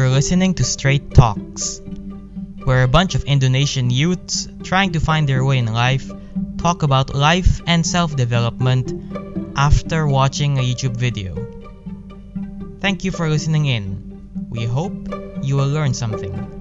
You're listening to Straight Talks, where a bunch of Indonesian youths trying to find their way in life talk about life and self development after watching a YouTube video. Thank you for listening in. We hope you will learn something.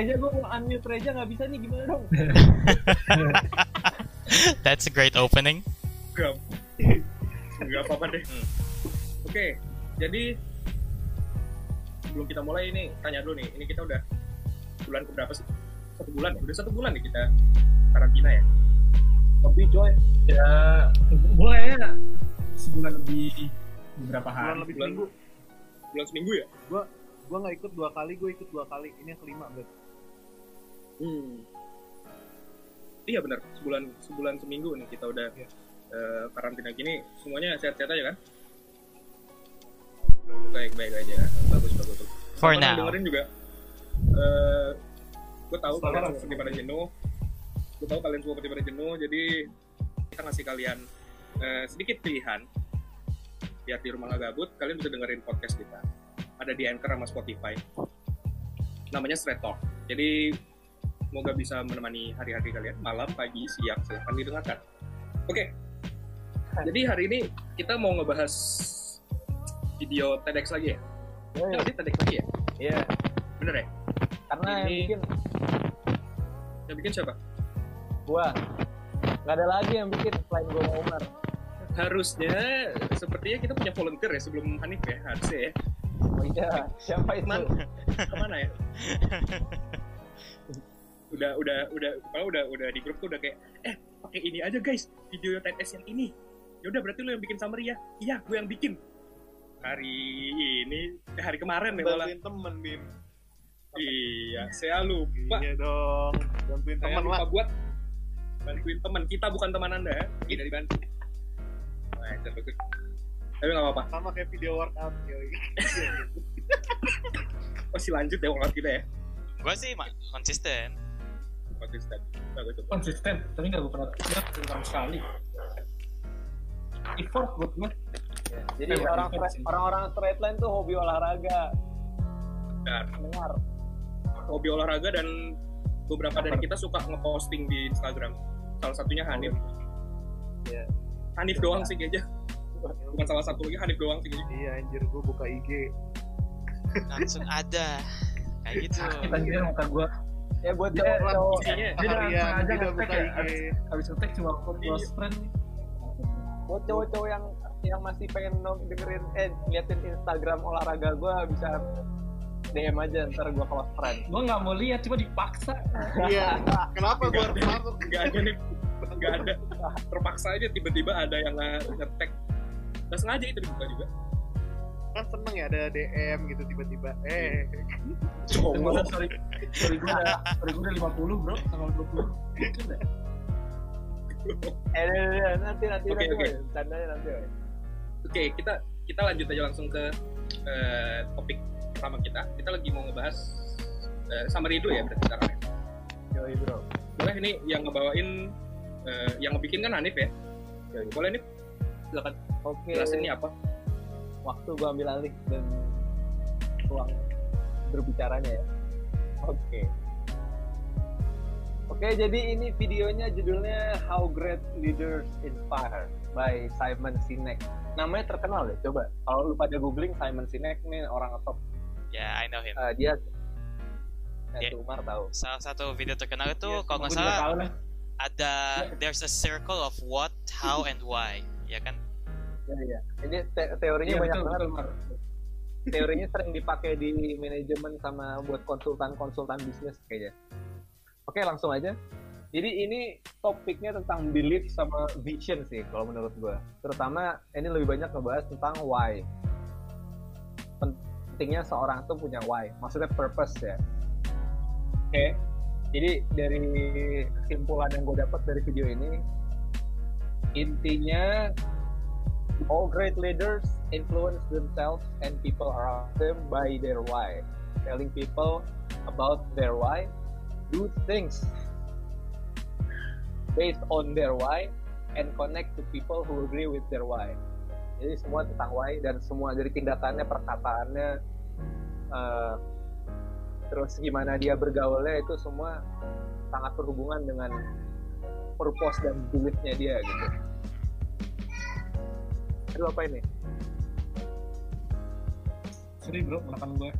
Reja, gue mau unmute Reja nggak bisa nih gimana dong? That's a great opening. Enggak apa-apa deh. Oke, jadi sebelum kita mulai ini tanya dulu nih, ini kita udah bulan keberapa sih? Satu bulan ya? Udah satu bulan nih kita karantina ya? Lebih coy. ya mulai ya sebulan lebih beberapa hari Bulan lebih bulan- seminggu. Bulan seminggu ya? Gue nggak ikut dua kali, gue ikut dua kali. Ini yang kelima berarti. Hmm. Iya benar, sebulan sebulan seminggu nih kita udah Iya. eh, karantina gini, semuanya sehat-sehat aja kan? Baik baik aja, bagus bagus. bagus. For Teman-teman now. dengerin juga, eh gue tahu Sekarang. kalian seperti pada jenuh, gue tahu kalian semua seperti pada jenuh, jadi kita ngasih kalian eh, sedikit pilihan biar di rumah nggak gabut, kalian bisa dengerin podcast kita. Ada di Anchor sama Spotify. Namanya Straight Talk. Jadi semoga bisa menemani hari-hari kalian malam, pagi, siang silahkan didengarkan. Oke. Jadi hari ini kita mau ngebahas video TEDx lagi ya? Oh, tadi TEDx lagi ya? Iya. Bener ya? Karena yang Ini- bikin Yang bikin siapa? gua nggak ada lagi yang bikin selain gue Umar. Harusnya sepertinya kita punya volunteer ya sebelum Hanif ya harusnya ya. Oh iya, siapa itu? Man, ke mana ya? udah udah udah kalau udah udah di grup tuh udah kayak eh pakai ini aja guys video TEDx yang ini. Ya udah berarti lu yang bikin summary ya? Iya gue yang bikin. Hari ini eh, hari kemarin ya malah. Bantuin temen bim. Iya saya lupa. Iya dong bantuin saya temen lupa. lah buat? Bantuin teman kita bukan teman anda ya? Tidak dibantu nah, itu bagus. tapi nggak apa-apa. Sama kayak video workout yoi. masih lanjut ya workout kita ya? Gue sih konsisten. Konsisten bagus tuh konsisten tapi nggak gue pernah lihat sama sekali effort buat gue Ya, Jadi Eh, orang orang-orang straight line tuh hobi olahraga. Benar. Dengar. hobi olahraga dan beberapa dari kita suka ngeposting di Instagram. Salah satunya Hanif. Iya. Hanif doang sih kayaknya. Bukan salah satu lagi Hanif doang sih kayaknya. iya anjir gue buka IG Langsung ada. Kayak gitu. kita kira muka gue Ya buat Dia- cowok-cowok Isinya dia dengan sengaja ngetek ya IG. habis, ngetek cuma close friend buat cowok-cowok yang yang masih pengen nong- dengerin eh liatin Instagram olahraga gua bisa DM aja ntar gua close friend. gue nggak mau lihat cuma dipaksa iya kenapa gue harus masuk Gak ada nih. Gak ada. Terpaksa aja tiba-tiba ada yang nge- nge-tag. Gak sengaja itu dibuka juga. Kan seneng ya ada DM gitu tiba-tiba eh Cowok sorry sorry gue udah sorry gue udah 50 bro sama 20 Mungkin deh. Eh eh, eh, nanti nanti Oke, nanti oke. woy. Candanya nanti. Oke, kita kita lanjut aja langsung ke eh, topik pertama kita. Kita lagi mau ngebahas eh, summary dulu ya berarti sekarang ya. Yoi bro. Boleh ini yang ngebawain eh, yang ngebikin kan Hanif ya? Boleh nih. Silakan Oke. jelasin ini apa? Waktu gua ambil alih dan ruang berbicaranya ya. Oke. Oke, jadi ini videonya judulnya How Great Leaders Inspire by Simon Sinek. Namanya terkenal deh, coba. Kalau lu pada googling Simon Sinek nih orang top Ya, I know him. Eh, dia Dia- yeah. Umar tahu. Salah satu video terkenal itu Iya, kalau nggak salah ada there's a circle of what, how, and why. Ya kan? Ya, ya. Ini te- teorinya Iya, banyak betul, banget. betul. Teorinya sering dipakai di manajemen sama buat konsultan-konsultan bisnis kayaknya. Oke, langsung aja. Jadi ini topiknya tentang belief sama vision sih kalau menurut gue. Terutama ini lebih banyak ngebahas tentang why. Pentingnya seorang tuh punya why, maksudnya purpose ya. Oke. Jadi dari kesimpulan yang gue dapat dari video ini, intinya all great leaders influence themselves and people around them by their why. Telling people about their why, do things based on their why and connect to people who agree with their why. Jadi semua tentang why dan semua dari tindakannya, perkataannya, uh, terus gimana dia bergaulnya itu semua sangat berhubungan dengan purpose dan beliefnya dia gitu. Aduh apa ini? Sorry bro, belakang gue.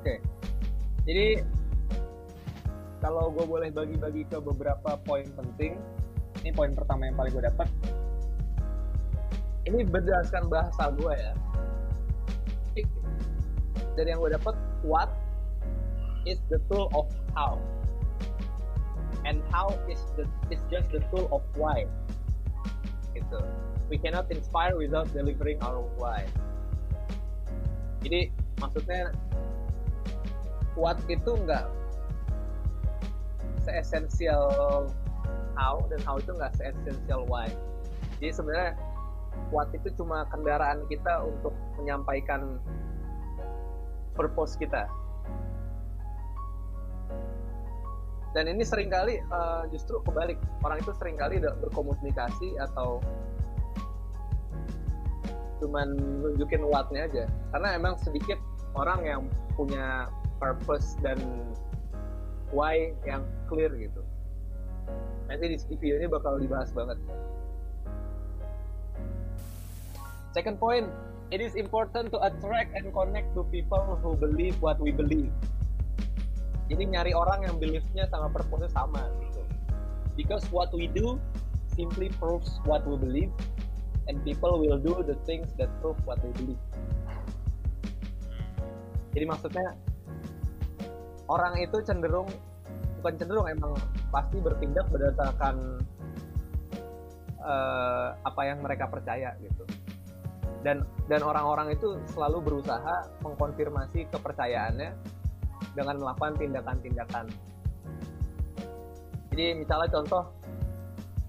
Oke. Jadi kalau gue boleh bagi-bagi ke beberapa poin penting, ini poin pertama yang paling gue dapat. Ini berdasarkan bahasa gue ya. Dari yang gue dapat, what is the tool of how, and how is the is just the tool of why. Gitu. We cannot inspire without delivering our why. Jadi maksudnya what itu nggak seesensial how dan how itu nggak seesensial why. Jadi sebenarnya what itu cuma kendaraan kita untuk menyampaikan purpose kita. Dan ini sering kali uh, justru kebalik. Orang itu sering kali berkomunikasi atau cuman nunjukin what-nya aja. Karena emang sedikit orang yang punya purpose dan why yang clear gitu. Nanti di video ini bakal dibahas banget. Second point, it is important to attract and connect to people who believe what we believe. Jadi nyari orang yang beliefnya sama purpose sama gitu. Because what we do simply proves what we believe and people will do the things that prove what they believe. Jadi maksudnya orang itu cenderung bukan cenderung emang pasti bertindak berdasarkan uh, apa yang mereka percaya gitu. Dan dan orang-orang itu selalu berusaha mengkonfirmasi kepercayaannya dengan melakukan tindakan-tindakan. Jadi misalnya contoh,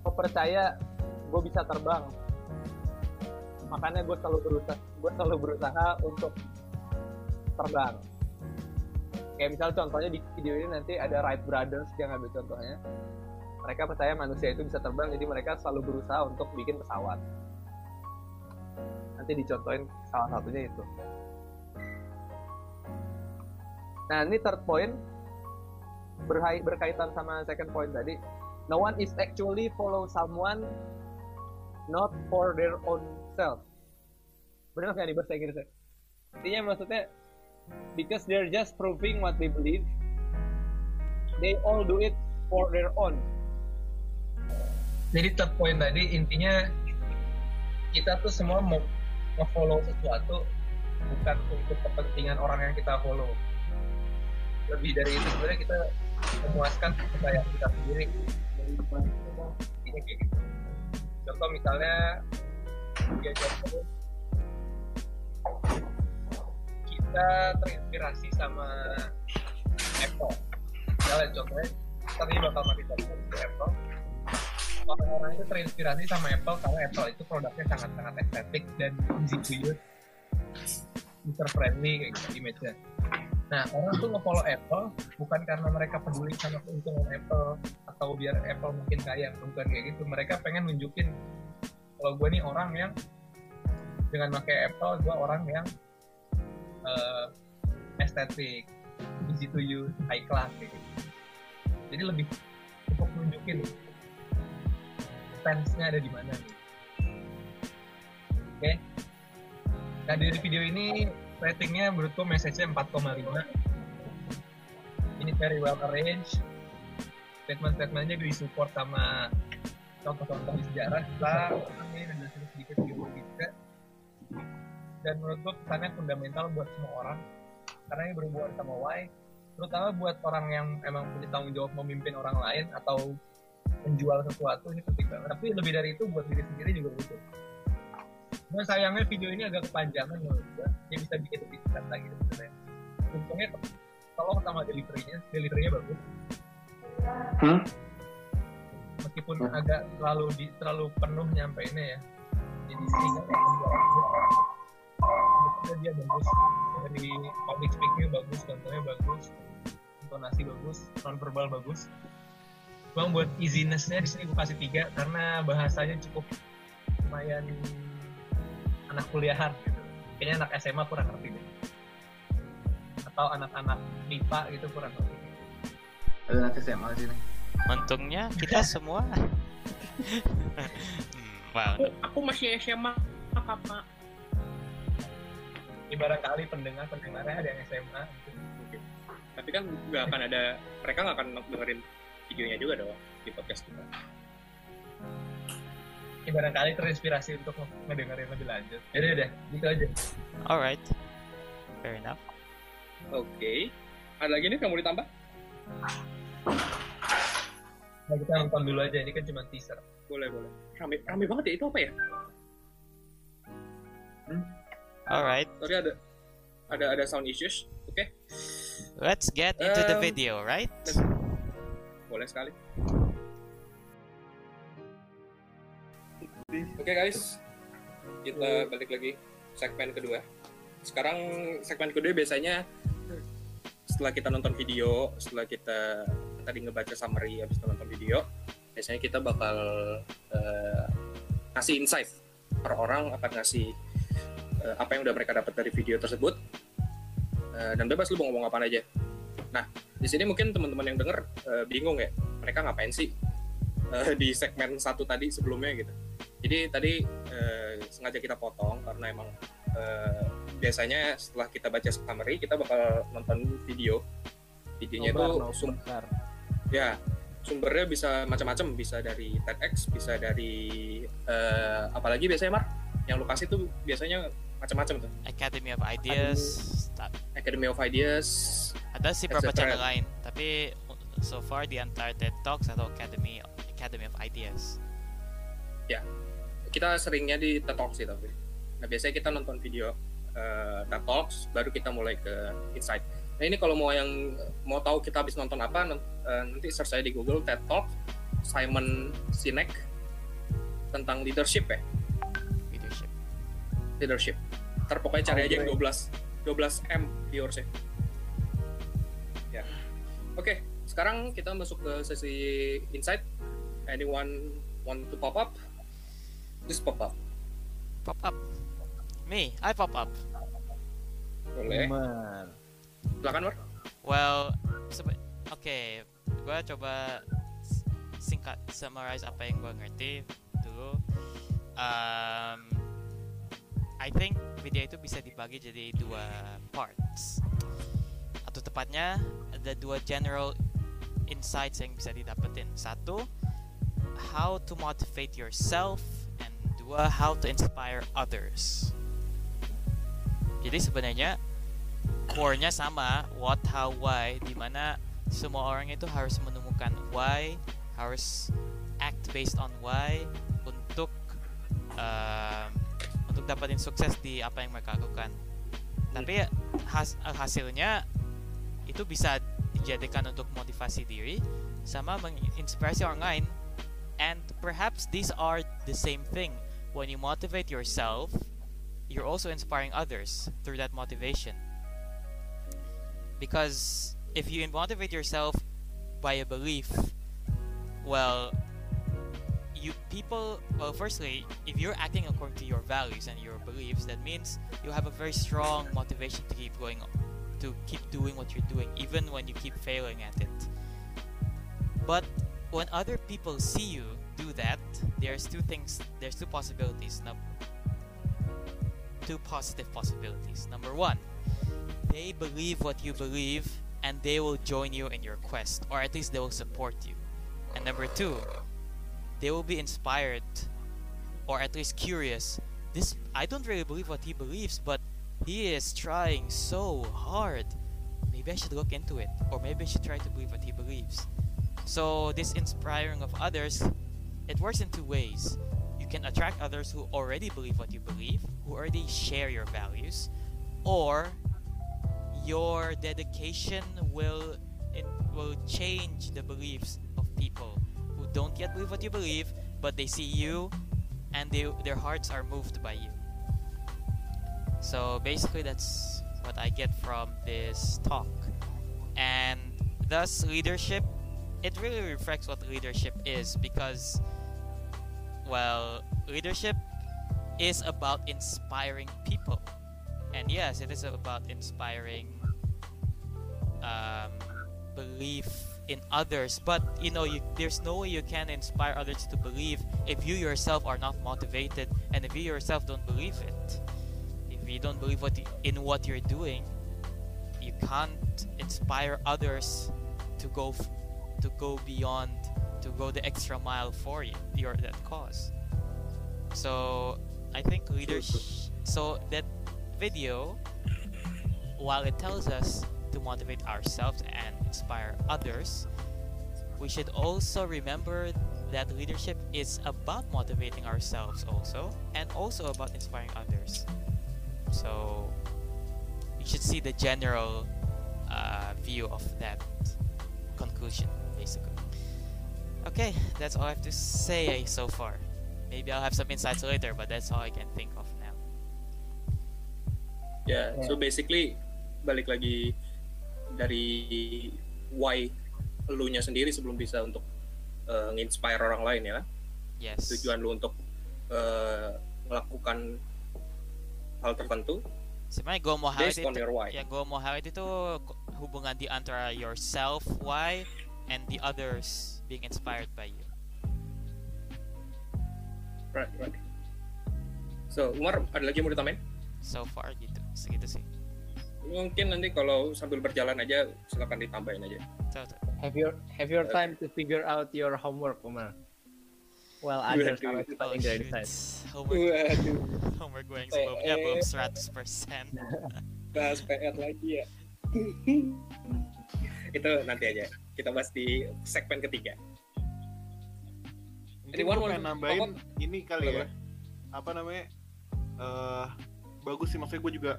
gue percaya gue bisa terbang, makanya gue selalu berusaha, gue selalu berusaha untuk terbang. Kayak misal contohnya di video ini nanti ada Wright Brothers yang ngambil contohnya. Mereka percaya manusia itu bisa terbang, jadi mereka selalu berusaha untuk bikin pesawat. Nanti dicontohin salah satunya itu. Nah, ini third point berkaitan sama second point tadi. No one is actually follow someone not for their own self. Benar nggak nih bahasa Inggrisnya? Intinya maksudnya because they're just proving what they believe, they all do it for their own. Jadi third point tadi intinya kita tuh semua mau nge-follow sesuatu bukan untuk kepentingan orang yang kita follow lebih dari itu sebenarnya kita memuaskan kepercayaan kita sendiri gitu contoh misalnya kita terinspirasi sama Apple. Misalnya contohnya tadi bakal mati tadi Apple. Orang-orang itu terinspirasi sama Apple karena Apple itu produknya sangat-sangat estetik dan easy to use. User friendly kayak gitu image-nya. Nah, orang tuh nge-follow Apple bukan karena mereka peduli sama keuntungan Apple atau biar Apple makin kaya, bukan kayak gitu. Mereka pengen nunjukin kalau gue nih orang yang dengan pakai Apple, gue orang yang uh, estetik, easy to use, high class gitu. Jadi lebih untuk nunjukin fansnya ada di mana. Gitu. Oke. Okay. Nah dari video ini ratingnya menurutku message-nya 4,5 ini very well arranged statement-statementnya disupport sama contoh-contoh di sejarah kita ini ada sedikit biologi juga dan menurutku pesannya fundamental buat semua orang. Karena ini berhubungan sama why terutama buat orang yang emang punya tanggung jawab memimpin orang lain atau menjual sesuatu ini penting banget. Tapi lebih dari itu buat diri sendiri juga butuh. Cuma sayangnya video ini agak kepanjangan menurut gue dia bisa bikin lebih singkat lagi sebenarnya. Untungnya tolong sama deliverynya deliverynya bagus. Hmm? Meskipun Hmm. agak terlalu di, terlalu penuh nyampeinnya ya. Jadi Sebetulnya dia bagus. Dari public speaking bagus contohnya bagus intonasi bagus non verbal bagus. Bang buat easinessnya di sini gue kasih tiga karena bahasanya cukup lumayan anak kuliahan gitu. Kayaknya anak SMA kurang ngerti deh. Atau anak-anak IPA gitu kurang ngerti. Ada anak SMA di sini. Untungnya kita semua. hmm, wow. Aku, aku masih SMA, kakak. ibarat kali pendengar pendengarnya ada yang SMA gitu. Oke. Tapi kan nggak akan ada, mereka nggak akan dengerin videonya juga dong di podcast kita. ibarat kali terinspirasi untuk ngedengerin lebih lanjut jadi udah gitu aja Alright. Fair enough. Oke. Ada lagi nih kamu ditambah? Nah kita nonton dulu aja ini kan cuma teaser Boleh, boleh. Rame, rame banget ya, itu apa ya? Alright. Sorry ada ada ada sound issues. Oke, Let's get into the Um, video, right? boleh sekali. Oke guys, kita balik lagi segmen kedua. Sekarang segmen kedua biasanya setelah kita nonton video, setelah kita tadi ngebaca summary habis itu nonton video, biasanya kita bakal eh, ngasih insight. Per orang akan ngasih eh, apa yang udah mereka dapat dari video tersebut. Eh, dan bebas lu mau ngomong apa aja. Nah, di sini mungkin teman-teman yang denger eh, bingung ya, mereka ngapain sih eh, di segmen satu tadi sebelumnya gitu. Jadi tadi eh, sengaja kita potong karena emang eh, biasanya setelah kita baca summary kita bakal nonton video. Videonya itu sum- ya sumbernya bisa macam-macam, bisa dari TEDx, bisa dari eh, apalagi biasanya Mar yang lu kasih tuh biasanya macam-macam tuh. Academy of Ideas. Academy of Ideas, Ada sih beberapa channel lain, tapi so far the entire TED Talks atau Academy Academy of Ideas. kita seringnya di TED Talks sih tapi. Nah biasanya kita nonton video eh, TED Talks, baru kita mulai ke insight. Nah ini kalau mau yang mau tahu kita habis nonton apa, eh, nanti search saya di Google TED Talk Simon Sinek tentang leadership ya, Leadership. leadership. Ntar pokoknya cari aja yang 12 12 M viewersnya. Ya. Oke, sekarang kita masuk ke sesi insight. Anyone want to pop up? Just pop up. Pop up. Me, I pop up. Boleh. Silakan, Mar. Well, oke, gua coba s- singkat summarize apa yang gua ngerti dulu. Um, I think video itu bisa dibagi jadi dua parts. Atau tepatnya ada dua general insights yang bisa didapetin. Satu, how to motivate yourself and dua, how to inspire others. Jadi sebenarnya core-nya sama what, how, why di mana semua orang itu harus menemukan why harus act based on why untuk um, untuk dapatin sukses di apa yang mereka lakukan. Tapi has- hasilnya itu bisa dijadikan untuk motivasi diri sama menginspirasi orang lain. And perhaps these are the same thing. When you motivate yourself you're also inspiring others through that motivation because if you motivate yourself by a belief well you people well firstly if you're acting according to your values and your beliefs that means you have a very strong motivation to keep going to keep doing what you're doing even when you keep failing at it. But when other people see you do that there's two things there's two possibilities. Num- two positive possibilities. Number one they believe what you believe and they will join you in your quest or at least they will support you and number two they will be inspired or at least curious this i don't really believe what he believes but he is trying so hard maybe I should look into it, or maybe I should try to believe what he believes. So this inspiring of others, it works in two ways. You can attract others who already believe what you believe, who already share your values, or your dedication will it will change the beliefs of people who don't yet believe what you believe, but they see you and they, their hearts are moved by you. So basically, that's what I get from this talk. And thus, leadership, it really reflects what leadership is because, well, leadership is about inspiring people. And yes, it is about inspiring um, belief in others. But you know, you, there's no way you can inspire others to believe if you yourself are not motivated and if you yourself don't believe it. If you don't believe what you, in what you're doing, you can't inspire others to go f- to go beyond to go the extra mile for you your that cause. So I think leadership. So that video, while it tells us to motivate ourselves and inspire others, we should also remember that leadership is about motivating ourselves also and also about inspiring others. So you should see the general uh, view of that conclusion, basically. Okay, that's all I have to say so far. Maybe I'll have some insights later, but that's all I can think of Ya, so basically balik lagi dari why elunya sendiri sebelum bisa untuk uh, nginspire orang lain ya. Yes. Tujuan lu untuk uh, melakukan hal tertentu Sebenarnya gue mau highlight itu, ya gue mau highlight itu hubungan di antara yourself, why, and the others being inspired by you. Right, right. So, Umar, ada lagi yang mau ditambahin? So far gitu, segitu sih. Mungkin nanti kalau sambil berjalan aja, silakan ditambahin aja. Have your have your time to figure out your homework, Umar. Well, others are studying their side. Homework, homework gue yang sebelumnya belum eh. 100%. bahas PR lagi ya. Itu nanti aja. Kita bahas di segmen ketiga. Pengen to- nambahin ini kali ya. Apa namanya? eh bagus sih maksudnya gue juga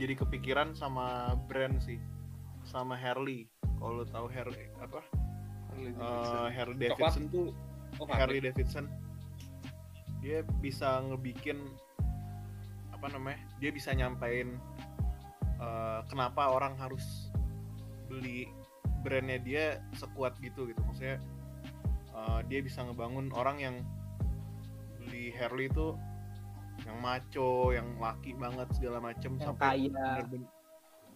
jadi kepikiran sama brand sih. Sama Harley. Kalau lo tahu Harley apa? Eh, Harley Davidson tuh Oh, Harley Davidson dia bisa ngebikin apa namanya dia bisa nyampein eh, kenapa orang harus beli brandnya dia sekuat gitu gitu maksudnya eh, dia bisa ngebangun orang yang beli Harley itu yang maco yang laki banget segala macem Yang sampai kaya.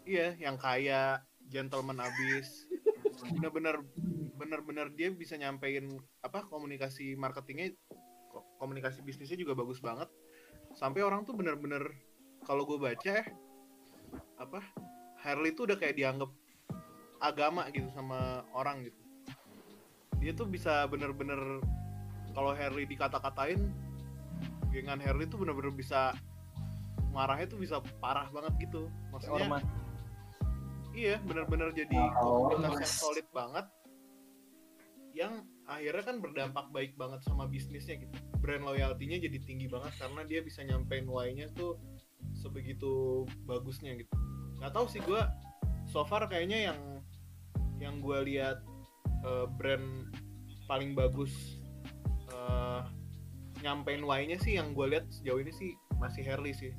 iya yang kaya gentleman abis. Bener-bener bener-bener dia bisa nyampein apa komunikasi marketingnya ko- komunikasi bisnisnya juga bagus banget. Sampai orang tuh bener-bener kalau gue baca ya apa Harley tuh udah kayak dianggap agama gitu sama orang gitu. Dia tuh bisa bener-bener kalau Harley dikata-katain gengan Harley tuh bener-bener bisa marahnya tuh bisa parah banget gitu maksudnya Ormas. Iya, benar-benar jadi komunitas yang solid banget yang akhirnya kan berdampak baik banget sama bisnisnya gitu. Brand loyalty-nya jadi tinggi banget karena dia bisa nyampein why-nya tuh sebegitu bagusnya gitu. Gak tahu sih gue so far kayaknya yang yang gue lihat eh, brand paling bagus eh, nyampein why-nya sih yang gue lihat sejauh ini sih masih Harley sih.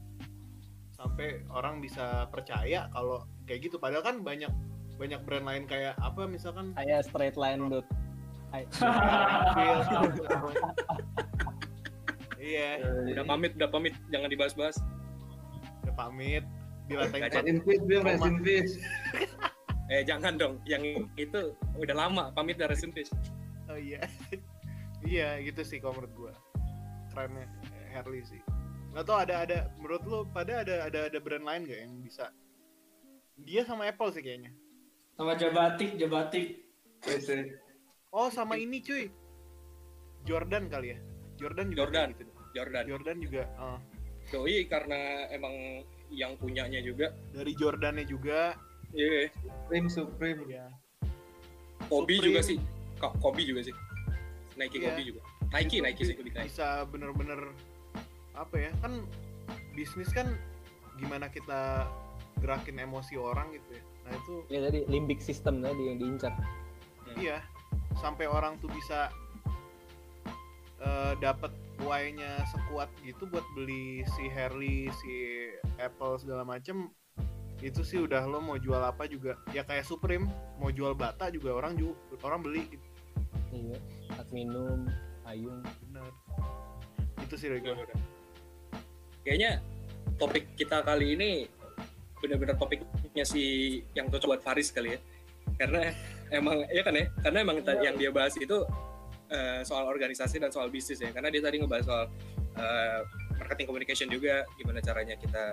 Sampai orang bisa percaya kalau kayak gitu. Padahal kan banyak banyak brand lain kayak apa misalkan Kayak straight line. Feel, iya. Udah pamit, udah pamit, jangan dibahas-bahas. udah pamit. In peace. Eh jangan dong, yang itu udah lama. Pamit dari Sintis. oh iya. Iya gitu sih kalau menurut gua kerennya eh, Harley sih nggak tau ada ada menurut lu pada ada ada ada brand lain gak yang bisa dia sama Apple sih kayaknya Sama Jabatik, Jabatik. Wes, oh sama ini cuy Jordan kali ya Jordan juga Jordan. gitu. Jordan. Jordan juga eh. Doi karena emang yang punyanya juga dari Jordannya juga Iya, Supreme Supreme ya Kobe Supreme. juga sih. Kok Kobe juga sih. Nike Iya. Kobe juga. Nike Nike sih lebih Nike. bisa bener-bener apa ya kan bisnis kan gimana kita gerakin emosi orang gitu ya nah itu Ya tadi limbic system tadi yang diincar. iya sampai orang tuh bisa eh dapat Y-nya sekuat gitu buat beli si Harley si Apple segala macem itu sih udah lo mau jual apa juga ya kayak Supreme mau jual bata juga orang juga orang beli gitu. Iya. Saat minum, ayung. bener itu sih dari gua. udah. Kayaknya topik kita kali ini benar-benar topiknya si yang cocok buat Faris kali ya. Karena emang ya kan ya, karena emang ta- yang dia bahas itu eh, soal organisasi dan soal bisnis ya. Karena dia tadi ngebahas soal eh, marketing communication juga, gimana caranya kita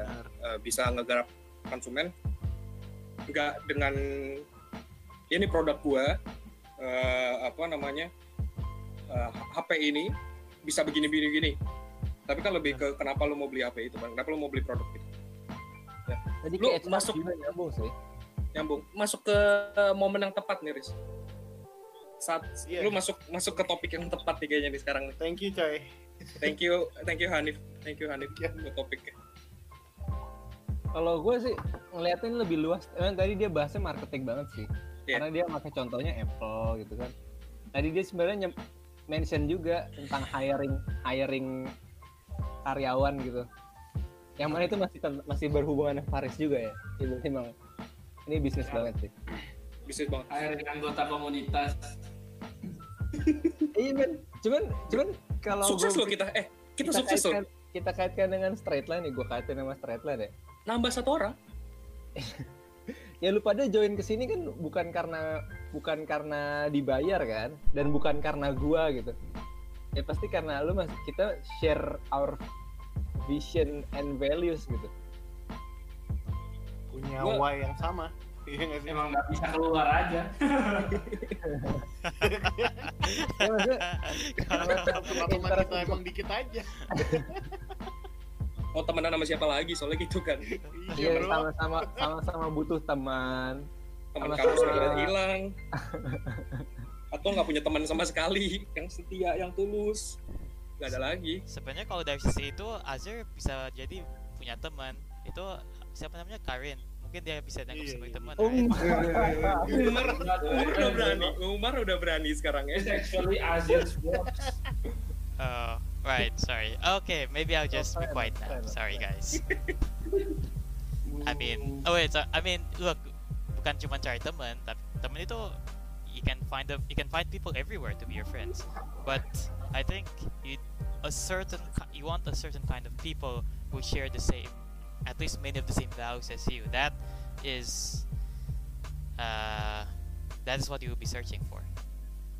eh, bisa ngegarap konsumen nggak dengan ya ini produk gua eh, apa namanya eh, HP ini bisa begini begini begini tapi kan lebih ke kenapa lo mau beli HP itu bang? Kenapa lo mau beli produk itu? Lu kayak masuk- nyambung sih. nyambung. Masuk ke momen yang tepat nih Riz. Saat Iya. lu masuk masuk ke topik yang tepat nih kayaknya nih sekarang nih. Thank you coy. Thank you thank you Hanif. Thank you Hanif ya. buat topiknya. Kalau gue sih ngeliatin lebih luas. Emang tadi dia bahasnya marketing banget sih. Iya. Karena dia pakai contohnya Apple gitu kan. Tadi dia sebenarnya mention juga tentang hiring hiring karyawan gitu. Yang mana itu masih masih berhubungan dengan Paris juga ya. Itu emang ini bisnis Ya. banget sih. bisnis banget hiring anggota komunitas Iya men, cuman cuman kalau sukses gua- kita eh kita, kita sukses loh kaitkan, kita kaitkan dengan straight line nih, gue kaitin sama straight line ya. nambah satu orang ya lu pada join ke sini kan bukan karena bukan karena dibayar kan? Dan bukan karena gua gitu. Ya pasti karena lu mas kita share our vision and values gitu. Punya Gua- Y yang sama. Iya sih? Emang nggak bisa keluar aja. Ya maksudnya teman-teman kita emang dikit aja mau temenan sama siapa lagi? Soalnya gitu kan. Iya ya, bro. sama-sama sama-sama butuh teman. Teman kamu sudah hilang. Atau nggak punya teman sama sekali yang setia yang tulus. Nggak ada lagi. Sebenarnya kalau dari sisi itu Azir bisa jadi punya teman. Itu siapa namanya? Karin. Mungkin dia bisa dianggap Iya, sebagai iya. teman. Umar. Umar udah berani. Umar udah berani sekarang ya. It's actually Azir's box Oh, right. Sorry. Okay, maybe I'll just be quiet now. Sorry, guys. I mean, oh wait. So, I mean, look, bukan cuma cari teman, tapi teman itu you can find them, you can find people everywhere to be your friends. But I think you a certain you want a certain kind of people who share the same, at least many of the same values as you. That is, uh, that is what you will be searching for.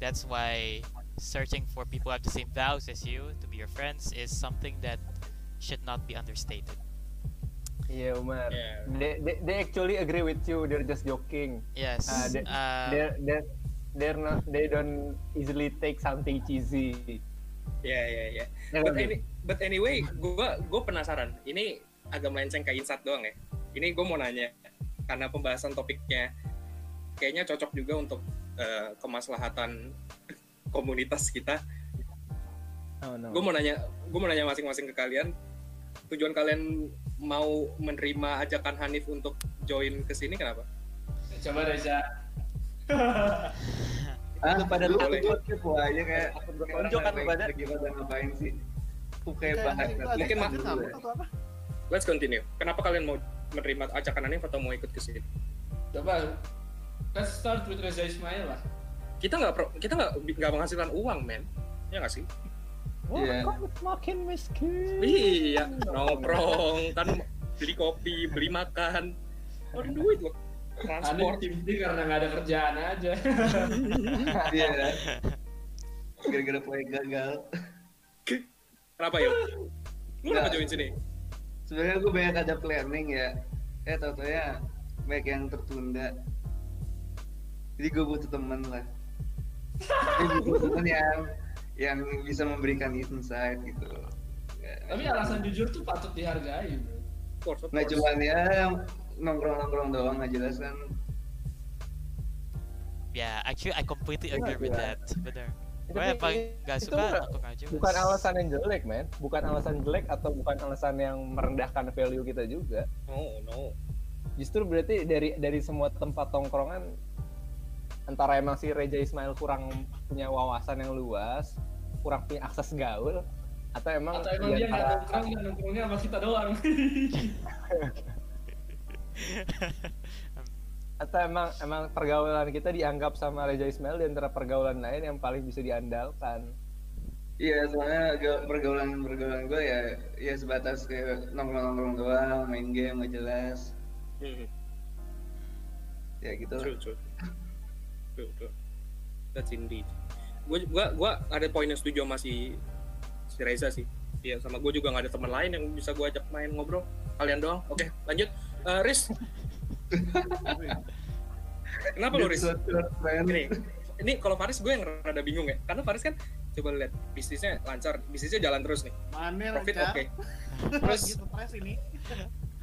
That's why searching for people who have the same values as you to be your friends is something that should not be understated. iya Umar. Yeah. they, they, they actually agree with you. They're just joking. Yes. Ah, the- uh, they're they're they're not they don't easily take something cheesy. Ya ya ya Ya but, kan, any, but anyway gue gue penasaran. Ini agak melenceng ke insight doang ya? Ini gue mau nanya karena pembahasan topiknya kayaknya cocok juga untuk eh, kemaslahatan komunitas kita. Oh no. Gue mau nanya gue mau nanya masing-masing ke kalian. Tujuan kalian mau menerima ajakan Hanif untuk join ke sini kenapa? Coba Reza Ah, Lu pada lu boleh. buat kepo aja kayak Takut bertonjok kan lu pada. lagi pada ngapain sih? Kayak banget. Mungkin ma- ma- atau apa? Let's continue. Kenapa kalian mau menerima ajakan Hanif atau mau ikut ke sini? Coba let's start with Reza Ismail lah kita nggak pro- kita nggak nggak menghasilkan uang men ya nggak sih Wah, Iya. kamu semakin miskin. Iya, nongkrong, kan beli kopi, beli makan. Keluarin duit loh. Transport. tim ini karena nggak ada kerjaan aja Iya. Gara-gara proyek gagal. Kenapa yuk? Lu kenapa join sini? Sebenarnya gue banyak ada planning ya. Eh tau ya banyak yang tertunda. Jadi gue butuh temen lah. Temen yang yang bisa memberikan insight gitu. tapi alasan jujur tuh patut dihargai bro Nggak cuman ya nongkrong-nongkrong doang nggak jelas kan Yeah, actually I completely agree with Iya. that. Bener. Tapi Gue yang paling gak itu suka nongkrong aja. bukan alasan yang jelek men bukan alasan jelek atau bukan alasan yang merendahkan value kita juga No, no. justru berarti dari dari semua tempat tongkrongan antara emang si Reja Ismail kurang punya wawasan yang luas kurang punya akses gaul atau emang Atau emang di dia nggak nongkrong, dia nongkrongnya sama kita doang. atau emang emang pergaulan kita dianggap sama Reja Ismail di antara pergaulan lain yang paling bisa diandalkan iya soalnya ga- pergaulan pergaulan gue ya ya sebatas kayak nongkrong-nongkrong doang main game nggak jelas Hmm, ya gitu true, true. True. That's indeed. Gue gua, gua ada poin yang setuju sama si si Reza sih. Iya, sama gue juga nggak ada teman lain yang bisa gue ajak main ngobrol. Kalian doang. Oke, lanjut. Eh, Riz. Kenapa lo Riz? Gini, ini kalau Faris gue yang rada bingung ya. Karena Faris kan coba lihat bisnisnya lancar, bisnisnya jalan terus nih. Manir, Profit oke. Terus Terus ini.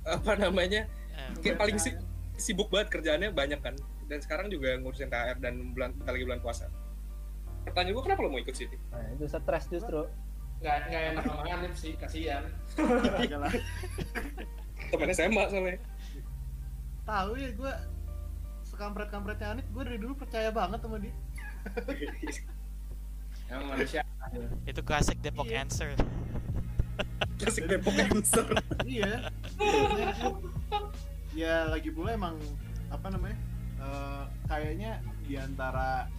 apa namanya? Eh, kayak paling si- sibuk banget kerjaannya banyak kan dan sekarang juga ngurusin THR dan bulan bentar lagi bulan puasa pertanyaan gue kenapa lo mau ikut sini nah itu stres justru Nggak nggak enak sama Hanif sih, kasihan. Temannya SMA soalnya Tahu ya gue sekampret-kampretnya Anit, gue dari dulu percaya banget sama dia. Yang manusia. itu klasik Depok Iya. answer. klasik Depok answer iya. ya lagi pula emang apa namanya? Eh, kayaknya di antara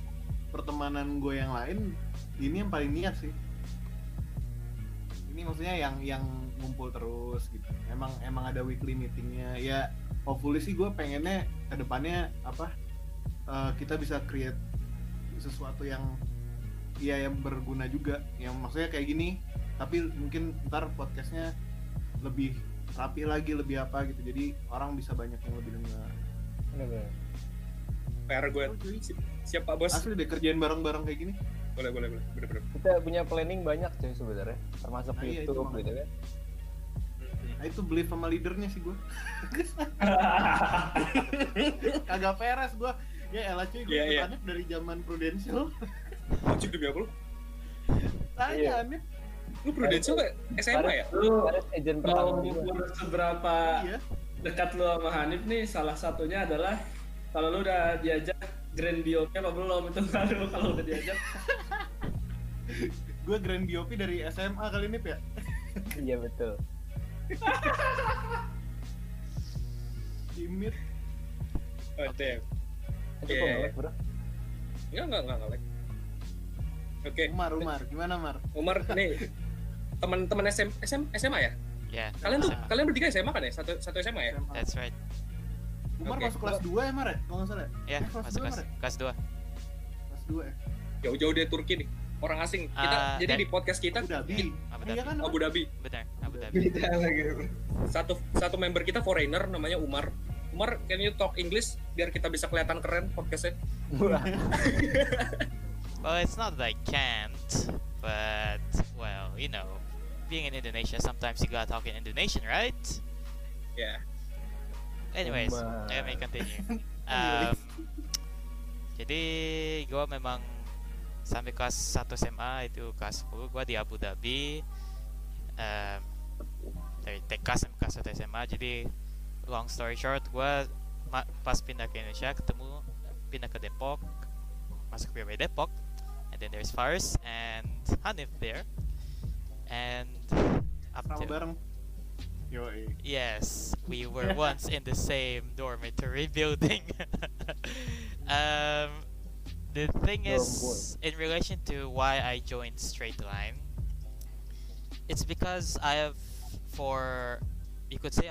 pertemanan gue yang lain ini yang paling niat sih. Ini maksudnya yang yang ngumpul terus gitu. Emang emang ada weekly meetingnya. Ya hopefully sih gue pengennya ke depannya apa eh, kita bisa create sesuatu yang ya yang berguna juga. Yang maksudnya kayak gini. Tapi mungkin ntar podcastnya lebih rapi lagi lebih apa gitu jadi orang bisa banyak yang lebih dengar. PR gue. Si- siap pak bos? Asli deh kerjaan bareng-bareng kayak gini. Boleh boleh boleh. Bener bener. Kita punya planning banyak cuy sebenarnya termasuk Nah, iya, itu YouTube makanya. gitu kan. Nah itu beli sama leadernya sih gue kagak peres gue ya elah cuy gue Iya, iya. Anip dari zaman Prudential. Lucu demi apa lu tanya Iya. Anip lu prudential gak SMA ya? Lu agent pertama seberapa iya. dekat lu sama Hanif nih, salah satunya adalah kalau lu udah diajak Grand BOP apa belum? Itu kalau kalau udah diajak. Gue grand DOP dari SMA kali ini ya iya betul. Imit. Oh damn Iya, kok iya. ngelek, bro? Enggak enggak enggak ngelek oke. Umar Umar. Gimana Mar Umar nih. Teman-teman SM, SM, SMA ya? Yeah, kalian tuh SMA. kalian bertiga SMA kan ya? Satu satu SMA ya? SMA. That's right. Umar Oke. masuk kelas 2 ya Mar ya? Kalau nggak salah ya? Ya, Eh, kelas masuk 2 kelas ya? kelas 2. kelas 2 ya? Jauh-jauh dari Turki nih. Orang asing. Kita Ah, jadi dan- di podcast kita. Abu Dhabi. Abu iya Dhabi. kan Abu Dhabi. Benar, Abu Dhabi. satu satu member kita foreigner namanya Umar. Umar can you talk English? Biar kita bisa kelihatan keren podcastnya. Well, it's not that I can't, but well, you know, being in Indonesia, sometimes you gotta talk in Indonesian, right? ya Anyways, Umar. let me continue. Um, jadi gue memang sampai kelas 1 SMA itu kelas 10 gue di Abu Dhabi um, dari TK sampai kelas 1 SMA jadi long story short gue pas pindah ke Indonesia ketemu pindah ke Depok masuk PB Depok and then there's Faris and Hanif there and up sama to bareng Yoi. Yes, we were once in the same dormitory building. um, the thing is, in relation to why I joined Straight Line, it's because I have, for you could say,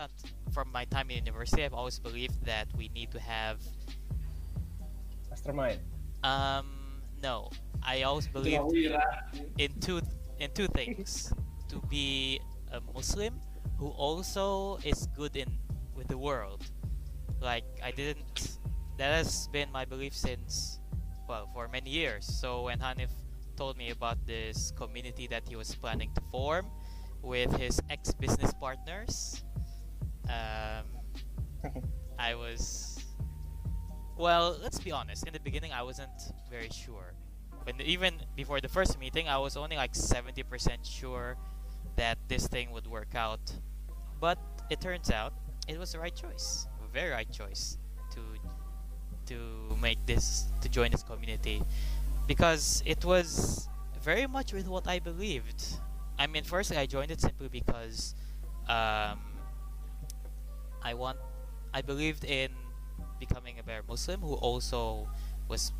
from my time in university, I've always believed that we need to have. mastermind Um, no, I always believed in two in two things to be a muslim who also is good in with the world like i didn't that has been my belief since well for many years so when hanif told me about this community that he was planning to form with his ex-business partners um, I was well, let's be honest. In the beginning, I wasn't very sure. When even before the first meeting, I was only like 70% sure that this thing would work out. But it turns out it was the right choice, very right choice to to make this to join this community because it was very much with what I believed. I mean, firstly, I joined it simply because um, I want I believed in becoming a better Muslim who also was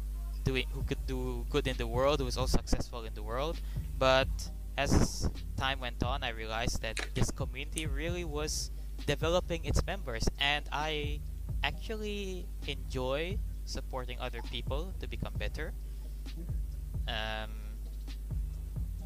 doing who could do good in the world, who was also successful in the world. But as time went on, I realized that this community really was developing its members, and I actually enjoy supporting other people to become better. Um,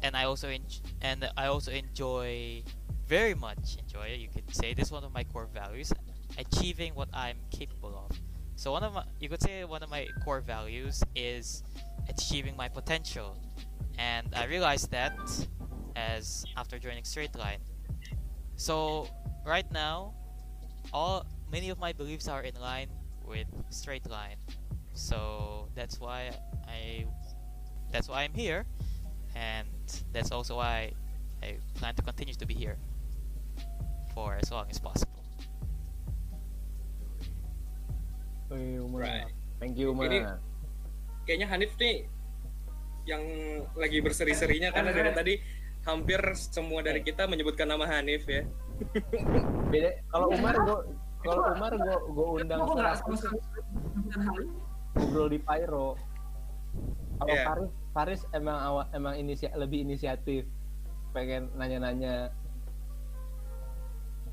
and I also en- and I also enjoy very much enjoy you could say this is one of my core values achieving what I'm capable of. So one of my, you could say one of my core values is achieving my potential, and I realized that as after joining Straight Line. So right now, all many of my beliefs are in line with Straight Line. So that's why I that's why I'm here, and that's also why I plan to continue to be here for as long as possible. Right. Thank you, Umar. Ini- kayaknya Hanif nih yang lagi berseri-serinya karena dari tadi hampir semua dari kita menyebutkan nama Hanif ya. Beda kalau Umar gua kalau Umar gua gua undang Kok nggak sama sekali ngobrol di Pyro. Kalau Iya. Faris Faris emang awal emang inisia, lebih inisiatif pengen nanya-nanya.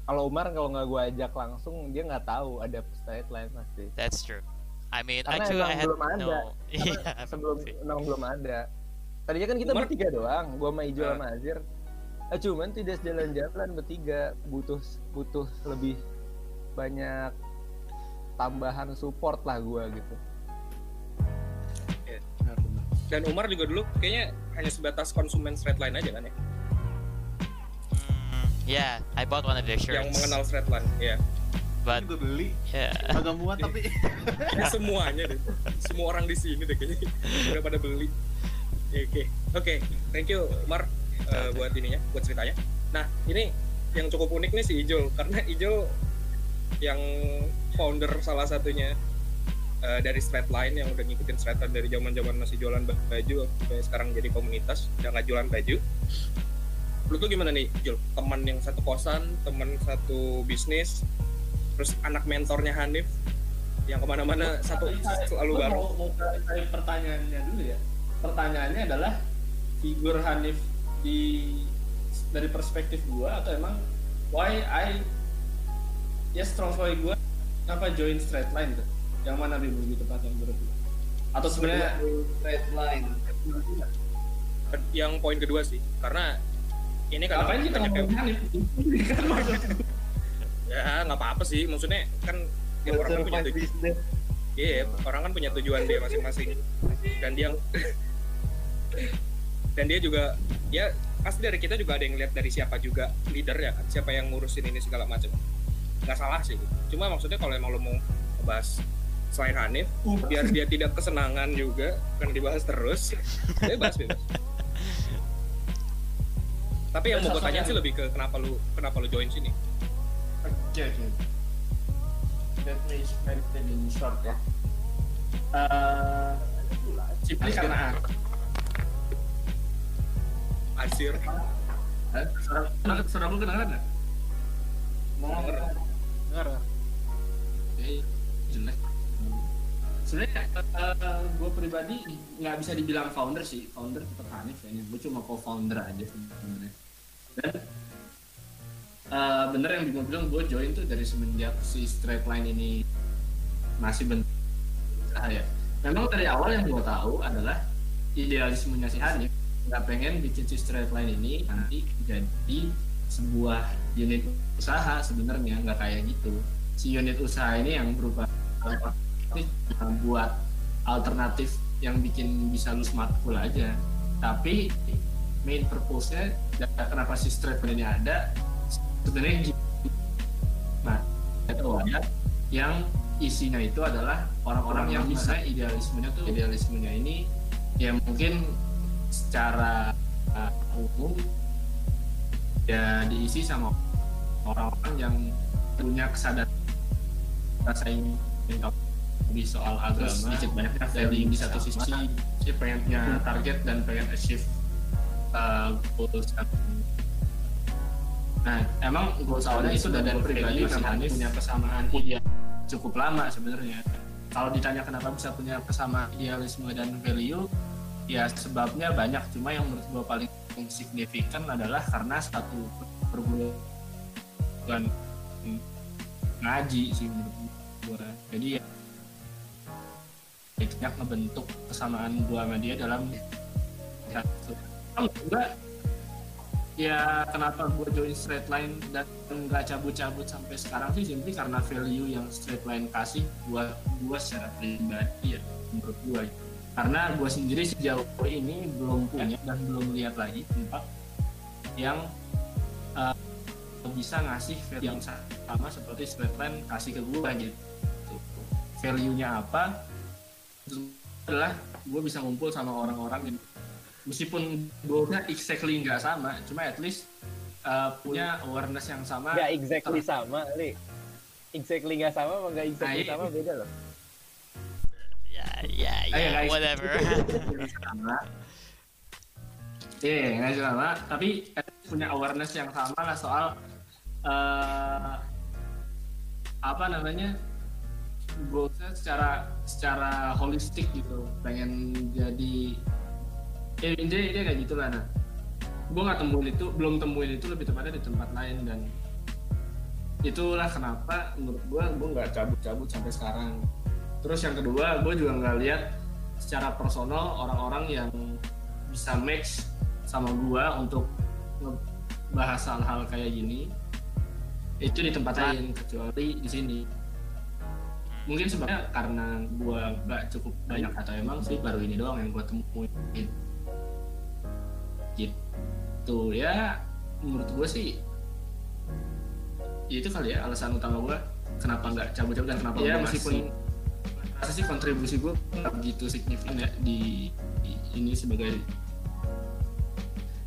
Kalau Umar kalau nggak gua ajak langsung dia nggak tahu ada straight line pasti. That's true. I mean, Karena actually, I had belum ada. no. Karena yeah, sebelum sih. emang belum ada. Tadinya kan kita Umar- bertiga doang, gua sama Ijo sama Azir. Eh, cuman tidak jalan-jalan bertiga, butuh butuh lebih banyak tambahan support lah gua gitu. Dan Umar juga dulu kayaknya hanya sebatas konsumen straight line aja kan ya, Mm, yeah, I bought one of their shirts. yang mengenal straight line. Ya, But gue beli yeah, agak muat tapi Ya, semuanya deh, semua orang di sini deh kayaknya udah pada beli. Oke, oke, thank you Umar eh, buat ininya, buat ceritanya. Nah, ini yang cukup unik nih si Ijul karena Ijul yang founder salah satunya eh, dari straight line yang udah ngikutin straight line dari zaman zaman masih jualan baju sampai sekarang jadi komunitas udah nggak jualan baju. Lu tuh gimana nih Jul? Teman yang satu kosan teman satu bisnis terus anak mentornya Hanif yang ke mana-mana satu selalu baru mau, mau cari pertanyaannya dulu ya pertanyaannya adalah figur Hanif di dari perspektif gua atau emang why I ya strong story gua kenapa join straight line tuh yang mana lebih lebih tepat yang menurut atau sebenarnya straight line. Yang poin kedua sih karena ini kan ngapain kita banyak yang ya nggak apa-apa sih maksudnya kan ya orang kan punya tujuan iya orang kan punya tujuan dia masing-masing. Dan dia dan dia juga ya pasti dari kita juga ada yang lihat dari siapa juga leader ya kan siapa yang ngurusin ini segala macam. Nggak salah sih. Cuma maksudnya kalau emang lo mau ngebahas selain Hanif biar dia tidak kesenangan juga kan dibahas terus bebas bebas. Tapi yang mau gue tanya sih lebih ke kenapa lu kenapa lu join sini? Oke, oke. Let me explain it in short ya. Simply karena Asir Eh, saudara saudara lu kedengeran nggak? Dengar. Eh, jelek. Sebenarnya gue pribadi nggak bisa dibilang founder sih, founder tetap Hanif ya. Gue cuma co-founder aja sebenarnya. Dan eh, bener yang gue bilang gue join tuh dari semenjak si straight line ini masih bentuk usaha ya. Memang dari awal yang gue tahu adalah idealismenya si Hanif nggak pengen bikin straight line ini nanti jadi sebuah unit usaha sebenarnya nggak kayak gitu. Si unit usaha ini yang berupa buat alternatif yang bikin bisa lu smart full aja. Tapi main purpose-nya kenapa si straight line ini ada sebenarnya nah itu ada yang isinya itu adalah orang-orang yang bisa idealismenya tuh idealismenya ini ya mungkin secara uh, umum ya diisi sama orang-orang yang punya kesadaran rasa ingin tahu di soal agama. sedikit banyaknya value di satu sisi sih pengen punya target dan pengen achieve uh, goals nah emang goals awalnya itu dari pribadi memang punya kesamaan ideal cukup lama sebenarnya. Kalau ditanya kenapa bisa punya kesamaan idealisme dan value ya sebabnya banyak. Cuma yang menurut gue paling signifikan adalah karena satu perguruan ngaji sih menurut gue jadi ya banyak ngebentuk kesamaan gua sama dia dalam satu. Enggak ya kenapa gue join straight line dan nggak cabut-cabut sampai sekarang sih? Simply karena value yang straight line kasih buat gue secara pribadi ya menurut gue karena gue sendiri sejauh ini belum punya dan belum lihat lagi tempat yang uh, bisa ngasih value yang sama seperti line kasih ke gue gitu. Value-nya apa? Adalah gue bisa ngumpul sama orang-orang yang meskipun goalnya exactly nggak sama cuma at least uh, punya awareness yang sama. Nggak exactly sama li. Exactly nggak sama nggak exactly Nah, sama beda loh ya ya Ayo, ya guys. whatever Iya, nggak sama, tapi least punya awareness yang sama lah soal eh apa namanya goalsnya secara secara holistik gitu, pengen jadi ya intinya dia kayak gitu lah. Nah, gue nggak temuin itu, belum temuin itu lebih tepatnya di tempat lain dan itulah kenapa menurut gue gue nggak cabut-cabut sampai sekarang. Terus yang kedua, gue juga nggak lihat secara personal orang-orang yang bisa match sama gua untuk ngebahas hal-hal kayak gini. Itu di tempat lain kecuali di sini. Mungkin sebabnya karena gua nggak cukup banyak atau emang sih baru ini doang yang gua temuin. Gitu. Ya menurut gua sih ya itu kali ya alasan utama gua kenapa nggak cabut-cabut dan kenapa ya meskipun rasa sih kontribusi gua nggak begitu signifikan ya di, di ini sebagai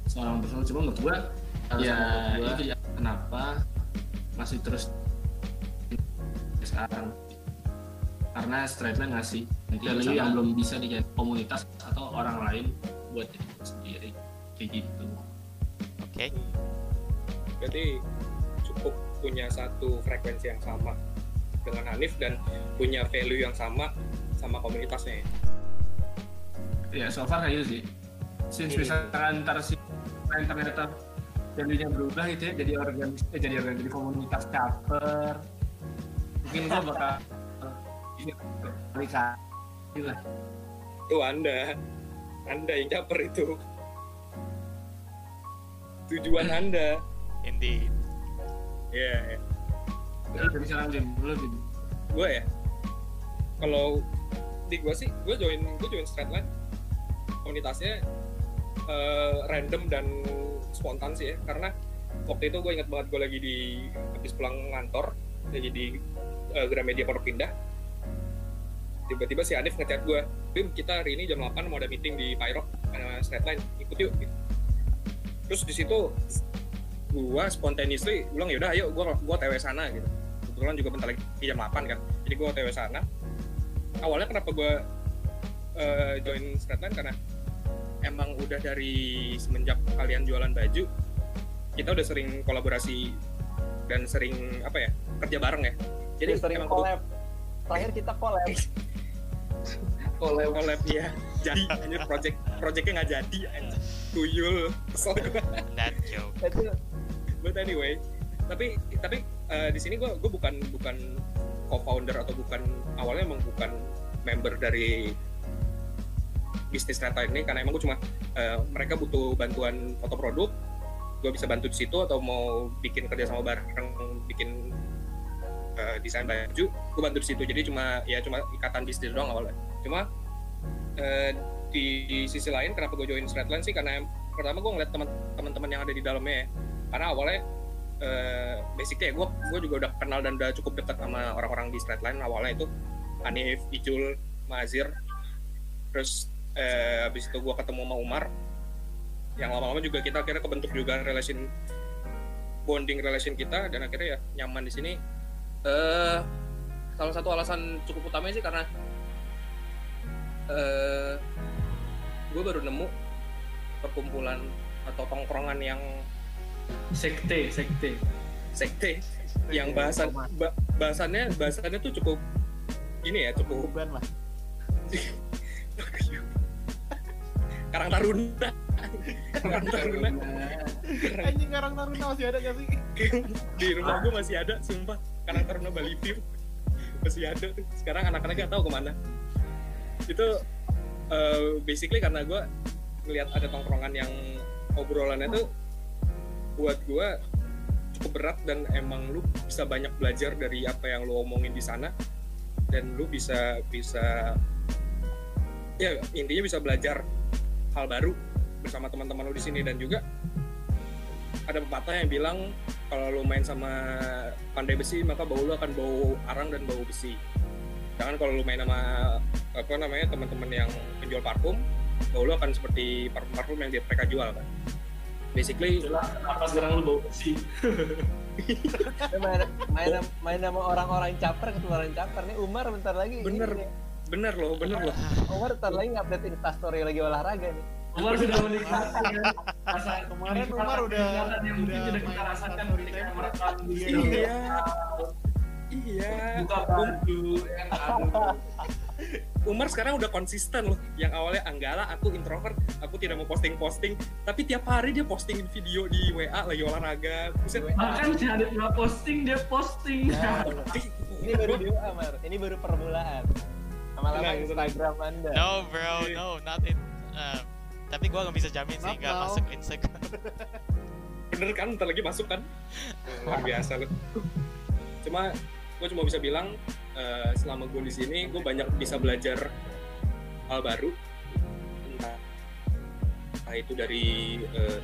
seorang personal. Cuma menurut gua ya gua- itu ya. kenapa masih terus sekarang? Karena straight line ngasih value yang belum bisa dijadi komunitas atau orang lain buat diri sendiri. Kayak gitu. Oke. Berarti cukup punya satu frekuensi yang sama dengan Hanif dan punya value yang sama sama komunitasnya. Ya. ya so far kayak gitu sih. Since Hmm. misalkan ntar si lain ternyata value-nya berubah gitu ya jadi organ eh, jadi organ jadi komunitas caper mungkin gua bakal kali lah itu anda. Anda yang caper itu. Tujuan anda. Indeed. Ya lu dari lu Dim gue ya? Kalau di gue sih gue join gue join Stratline komunitasnya eh, random dan spontan sih ya. Karena waktu itu gue ingat banget gue lagi di habis pulang ngantor lagi di eh, Gramedia Pondok Indah. Tiba-tiba si Anif ngechat gue Bim kita hari ini jam 8 mau ada meeting di Pyrok uh, Stratline ikut yuk. Gitu. terus di situ gue spontaneously bilang yaudah ayo gue gua TW sana gitu kebetulan juga bentar lagi jam 8 kan. Jadi gue TW sana. Awalnya kenapa gue eh, join Stratline karena emang udah dari semenjak kalian jualan baju kita udah sering kolaborasi dan sering apa ya kerja bareng ya. Jadi sering emang collab. terakhir kita collab. Collab. Collab ya jadi anjir project projectnya nggak jadi anjir. Tuyul kesel gue that joke itu but anyway tapi tapi eh, di sini gue bukan bukan co-founder atau bukan awalnya emang bukan member dari bisnis data ini karena emang gue cuma eh, mereka butuh bantuan foto produk gue bisa bantu di situ atau mau bikin kerja sama bareng bikin eh, desain baju gue bantu di situ. Jadi cuma ya cuma ikatan bisnis doang awalnya. Cuma eh, di, di sisi lain kenapa gue join Stratline sih? Karena yang pertama gue ngeliat teman- teman-teman yang ada di dalamnya ya. Karena awalnya eh basically ya gue gue juga udah kenal dan udah cukup dekat sama orang-orang di Straightline awalnya itu Hanif, Icul, Mazir. Terus eh, habis itu gue ketemu sama Umar. Yang lama-lama juga kita akhirnya kebentuk juga relation bonding relation kita. Dan akhirnya ya nyaman di sini. Eh salah satu alasan cukup utamanya sih karena eh gue baru nemu perkumpulan atau tongkrongan yang sekte sekte. Sekte. Yang bahasan ba- bahasannya bahasannya tuh cukup ini ya cukup Beban lah. Karang Taruna. Karang Taruna. Anjing Karang Taruna masih ada gak sih? di rumah gue masih ada sumpah. Karang Taruna Bali View. Masih ada tuh. Sekarang anak-anak gak tahu ke mana. Itu eh, basically karena gue ngelihat ada tongkrongan yang obrolannya tuh buat gue cukup berat dan emang lu bisa banyak belajar dari apa yang lu omongin di sana. Dan lu bisa bisa ya intinya bisa belajar hal baru bersama teman-teman lu di sini. Dan juga ada pepatah yang bilang kalau lu main sama pandai besi maka bau lu akan bau arang dan bau besi. Jangan kalau lu main sama apa namanya teman-teman yang penjual parfum bau lu akan seperti parfum-parfum yang dia mereka jual kan basically kenapa sekarang lu bau besi main, main, main sama orang-orang caper ketularan caper. Nih Umar bentar lagi. Bener. ini. Bener loh bener loh. Umar bentar lagi ngupdate instastory lagi olahraga nih. Umar sudah menikmati kan? Rasa Kemarin Umar udah- yang mungkin kita rasakan ketika merekam di Iya. iya. Buka baju ya aduh Umar sekarang udah konsisten loh. Yang awalnya anggala aku introvert aku tidak mau posting posting tapi tiap hari dia posting video di WA lagi olahraga. Buset. bahkan nggak posting dia posting. Nah, ini baru di WA Mar. Ini baru permulaan. Lama-lama Tenang, tenang. Instagram anda. No bro, no, not it. Uh, tapi gua nggak bisa jamin sih nggak masuk Instagram. bener kan? Ntar lagi masuk kan? Luar biasa. Loh cuma gue cuma bisa bilang eh, selama gue di sini gue banyak bisa belajar hal baru. Entah, entah itu dari eh,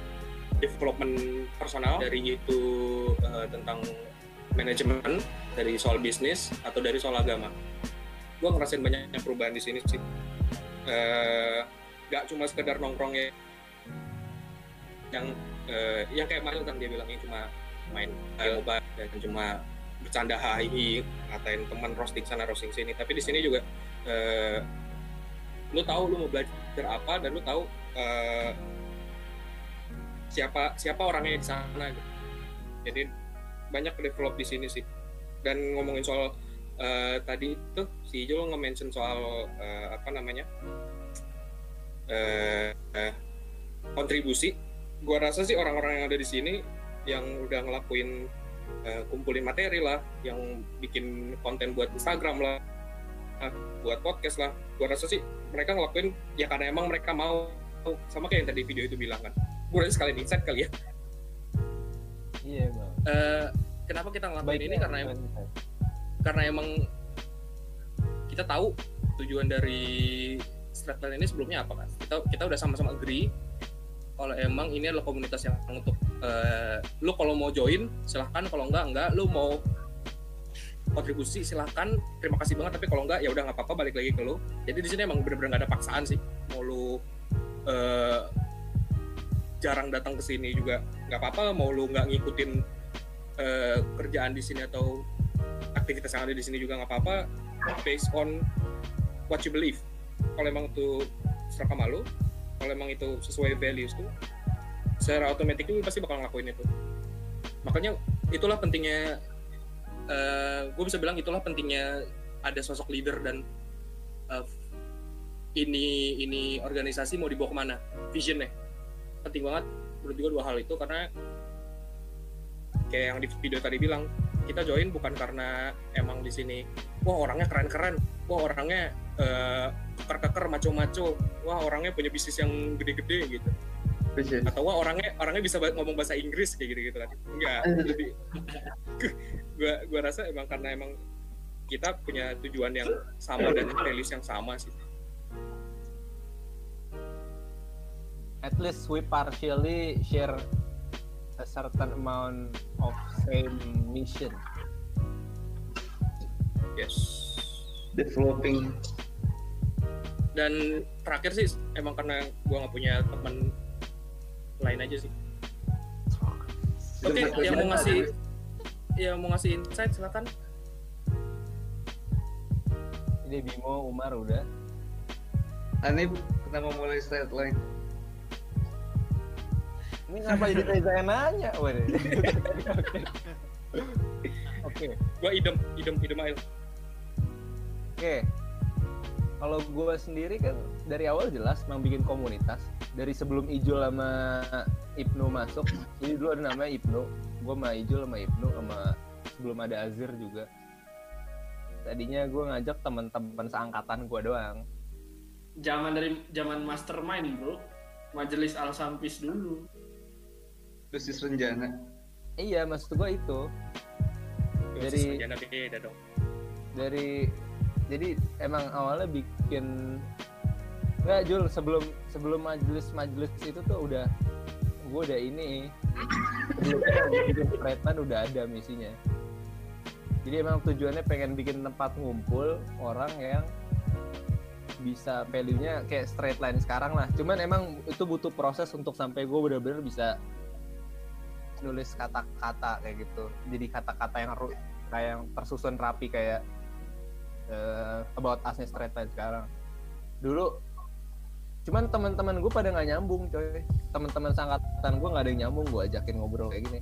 development personal dari itu eh, tentang manajemen dari soal bisnis atau dari soal agama. Gue ngerasain banyak perubahan di sini sih. Eh, nggak cuma sekedar nongkrongnya yang eh, yang kayak Mario kan dia bilang yang cuma main main mobile dan cuma bercanda hai ngatain teman roasting sana roasting sini. Tapi di sini juga eh, lu tahu lu mau belajar apa dan lu tahu eh, siapa siapa orangnya di sana gitu. jadi banyak develop di sini sih. Dan ngomongin soal eh, tadi tuh si Jo nge-mention soal eh, apa namanya eh, eh, kontribusi. Gua rasa sih orang-orang yang ada di sini yang udah ngelakuin eh, kumpulin materi lah yang bikin konten buat Instagram lah buat podcast lah. Gua rasa sih mereka ngelakuin ya karena emang mereka mau. Sama kayak yang tadi video itu bilang kan. Gue rasa sekalian insight kali ya. Iya bang. Eh, kenapa kita ngelakuin Baiknya ini? karena emang karena emang kita tahu tujuan dari Stratland ini sebelumnya apa kan kita kita udah sama-sama agree kalau emang ini adalah komunitas yang untuk eh, lu kalau mau join silahkan. Kalau enggak enggak. Lu mau kontribusi silahkan. Terima kasih banget. Tapi kalau enggak ya udah nggak apa-apa. Balik lagi ke lu. Jadi di sini emang bener-bener nggak ada paksaan sih. Mau lu eh, jarang datang ke sini juga nggak apa-apa. Mau lu nggak ngikutin eh, kerjaan di sini atau aktivitas yang ada di sini juga nggak apa-apa. Based on what you believe. Kalau emang itu serak sama lu kalau emang itu sesuai values tuh secara otomatis lu pasti bakal ngelakuin itu. Makanya itulah pentingnya gue bisa bilang itulah pentingnya ada sosok leader dan eh, ini ini organisasi mau dibawa ke mana? Visionnya. Penting banget menurut gue dua hal itu karena kayak yang di video tadi bilang kita join bukan karena emang di sini wah orangnya keren-keren wah orangnya eh, keker-keker maco-maco wah orangnya punya bisnis yang gede-gede gitu Bisa. atau wah orangnya orangnya bisa ngomong bahasa Inggris kayak gitu gitu kan enggak jadi gua gua rasa emang karena emang kita punya tujuan yang sama dan values yang sama sih. At least we partially share a certain amount of same mission. yes. Developing. Dan terakhir sih emang karena gua nggak punya teman lain aja sih oke Itu yang mau ada. ngasih yang mau ngasih insight silakan Ini Bimo, Umar udah. Aneh kenapa mulai straight line Ini kenapa jadi Reza yang nanya? Waduh. Oke. Oke. gua idem idem idem aja Oke. Kalau gue sendiri kan dari awal jelas mau bikin komunitas. Dari sebelum Ijul sama Ibnu masuk, jadi dulu ada namanya Ibnu. Gue sama Ijul sama Ibnu sama sebelum ada Azir juga. Tadinya gue ngajak teman-teman seangkatan gue doang. Zaman dari zaman mastermind bro, majelis al sampis dulu. dosis renjana Iya, maksud gue itu dari Dari- Sarjana beda dong dari jadi emang awalnya bikin nggak Jul sebelum sebelum majelis majelis itu tuh udah gue udah ini. Udah ada misinya. Jadi emang tujuannya pengen bikin tempat ngumpul orang yang bisa value-nya kayak straight line sekarang lah. Cuman emang itu butuh proses untuk sampai gue bener-bener bisa nulis kata-kata kayak gitu. Jadi kata-kata yang kayak yang tersusun rapi kayak eh, about us straight line sekarang. Dulu cuman teman-teman gue pada nggak nyambung coy. Teman-teman sangkatan gue nggak ada yang nyambung gue ajakin ngobrol kayak gini.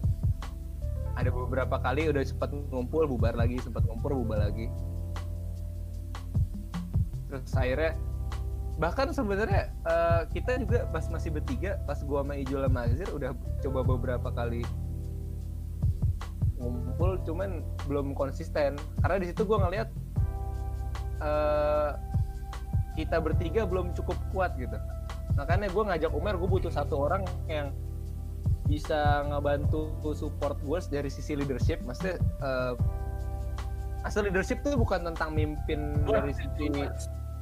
Ada beberapa kali udah sempat ngumpul bubar lagi sempat ngumpul bubar lagi. Terus akhirnya bahkan sebenarnya eh, kita juga pas masih bertiga pas gua sama Ijul sama Azir udah coba beberapa kali ngumpul cuman belum konsisten. Karena di situ gua ngeliat eh, kita bertiga belum cukup kuat gitu. Makanya gue ngajak Umar gue butuh satu orang yang bisa ngebantu support gue dari sisi leadership. Maksudnya eh, asal leadership tuh bukan tentang mimpin dari sisi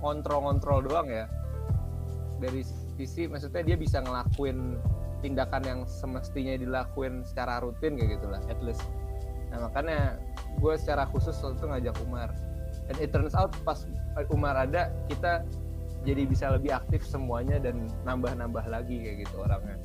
ngontrol-ngontrol doang ya. Dari sisi maksudnya dia bisa ngelakuin tindakan yang semestinya dilakuin secara rutin kayak gitulah at least. Nah makanya gue secara khusus waktu itu ngajak Umar dan it turns out pas Umar ada kita jadi bisa lebih aktif semuanya dan nambah-nambah lagi kayak gitu orangnya.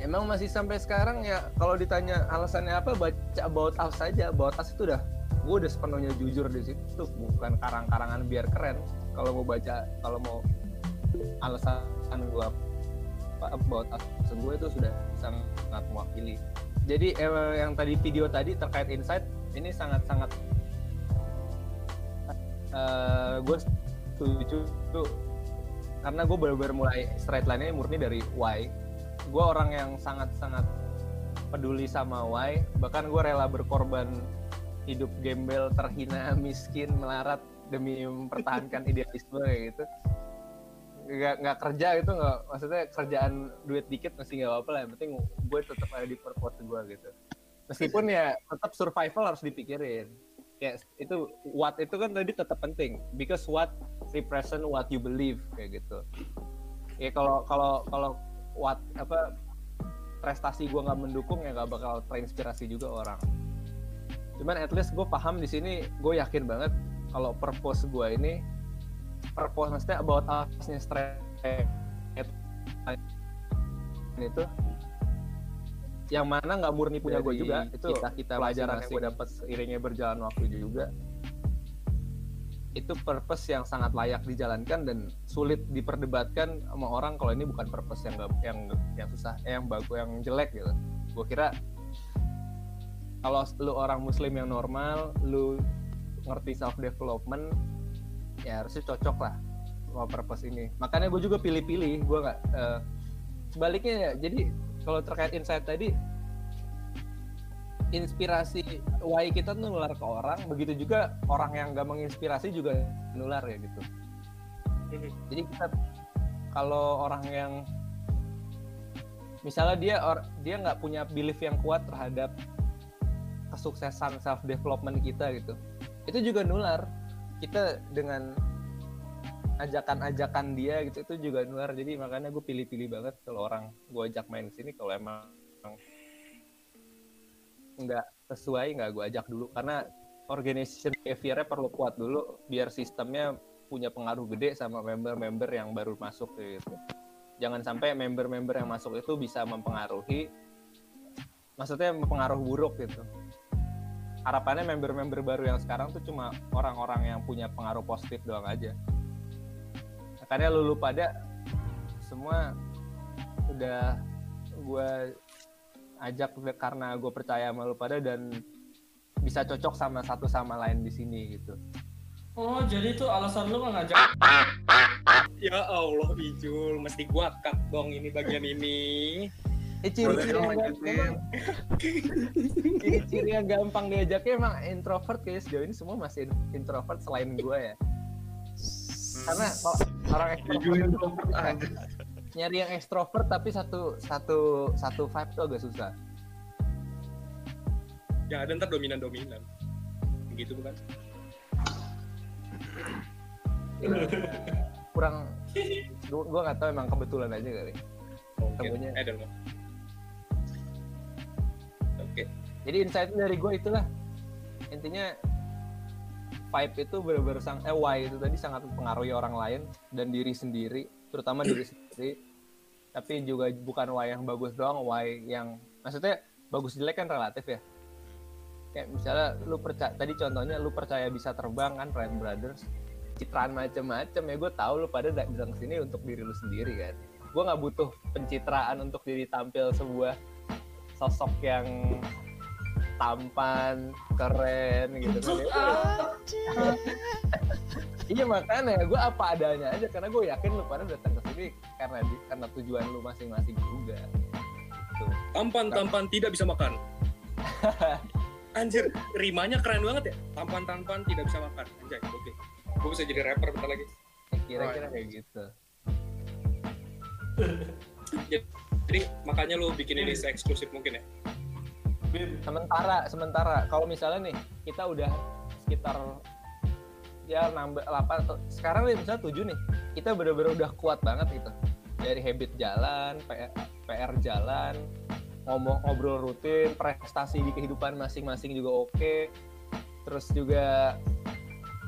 Emang masih sampai sekarang ya kalau ditanya alasannya apa baca about us saja. About us itu udah gue udah sepenuhnya jujur di situ. Bukan karang-karangan biar keren. Kalau mau baca kalau mau alasan gue about us gue itu sudah sangat mewakili. Jadi eh, yang tadi video tadi terkait insight ini sangat-sangat eh gue setuju tuh karena gue benar-benar mulai straight line-nya murni dari why gue orang yang sangat-sangat peduli sama why bahkan gue rela berkorban hidup gembel terhina miskin melarat demi mempertahankan idealisme kayak gitu. Nggak nggak kerja itu nggak maksudnya kerjaan duit dikit masih nggak apa-apa lah. Yang penting gue tetap ada di purpose gue gitu. Meskipun ya tetap survival harus dipikirin ya itu what itu kan tadi tetap penting. Because what represent what you believe kayak gitu. Ya kalau kalau kalau what apa prestasi gue nggak mendukung ya nggak bakal terinspirasi juga orang. Cuman at least gue paham di sini gue yakin banget kalau purpose gue ini purpose maksudnya about us-nya straight itu yang mana nggak murni punya gue juga itu kita- kita pelajaran yang masing-masing. gue dapat seiringnya berjalan waktu juga itu purpose yang sangat layak dijalankan dan sulit diperdebatkan sama orang kalau ini bukan purpose yang nggak- yang yang susah eh, yang bagus yang jelek gitu gue kira kalau lu orang muslim yang normal lu ngerti self development ya harusnya cocok lah sama purpose ini makanya gue juga pilih-pilih gue nggak eh, sebaliknya ya jadi kalau terkait insight tadi inspirasi why kita tuh nular ke orang begitu juga orang yang gak menginspirasi juga nular ya gitu. Jadi kita kalau orang yang misalnya dia or, dia nggak punya belief yang kuat terhadap kesuksesan self development kita gitu. Itu juga nular. Kita dengan ajakan-ajakan dia gitu itu juga nular jadi makanya gue pilih-pilih banget kalau orang gue ajak main sini kalau emang nggak sesuai nggak gue ajak dulu karena organization behavior-nya perlu kuat dulu biar sistemnya punya pengaruh gede sama member-member yang baru masuk gitu. Jangan sampai member-member yang masuk itu bisa mempengaruhi maksudnya mempengaruh buruk gitu. Harapannya member-member baru yang sekarang tuh cuma orang-orang yang punya pengaruh positif doang aja. Makanya lulu pada semua udah gue ajak karena gue percaya sama lu pada dan bisa cocok sama satu sama lain di sini gitu. Oh, jadi itu alasan lu nggak ngajak Ya Allah, Ijul, mesti gua cut dong ini bagian ini. Eh, ciri-ciri yang gampang, ciri-ciri yang gampang diajaknya emang introvert kayak sejauh ini semua masih introvert selain gue ya. Karena kalau orang aja. nyari yang extrovert tapi satu satu satu vibe tuh agak susah. Ya ada ntar dominan-dominan. Gitu bukan? Kurang gua, gua nggak tahu emang kebetulan aja kali. Temunya. I don't know. Oke. Jadi insight dari gue itulah intinya vibe itu benar-benar sang eh why itu tadi sangat mempengaruhi orang lain dan diri sendiri, terutama diri sendiri. Tapi juga bukan why yang bagus doang, why yang maksudnya bagus jelek kan relatif ya. Kayak misalnya lu percaya tadi contohnya lu percaya bisa terbang kan Ryan Brothers citraan macem-macem ya gue tahu lu pada da- datang sini untuk diri lu sendiri kan gue nggak butuh pencitraan untuk diri tampil sebuah sosok yang tampan keren gitu kan iya makanya gue apa adanya aja karena gue yakin lu pada datang ke sini karena di, karena tujuan lu masing-masing juga gitu. Tampan-tampan tidak bisa makan. Anjir, rimanya keren banget ya. Tampan-tampan tidak bisa makan. Anjay, oke. Gue bisa jadi rapper bentar lagi. Ya, kira-kira kayak gitu Jadi makanya lu bikin ini eksklusif mungkin ya. Sementara sementara. Kalau misalnya nih kita udah sekitar ya nambah 8 atau sekarang nih misalnya 7 nih kita bener-bener udah kuat banget gitu. Dari habit jalan PR, PR jalan ngomong ngobrol rutin prestasi di kehidupan masing-masing juga oke. Terus juga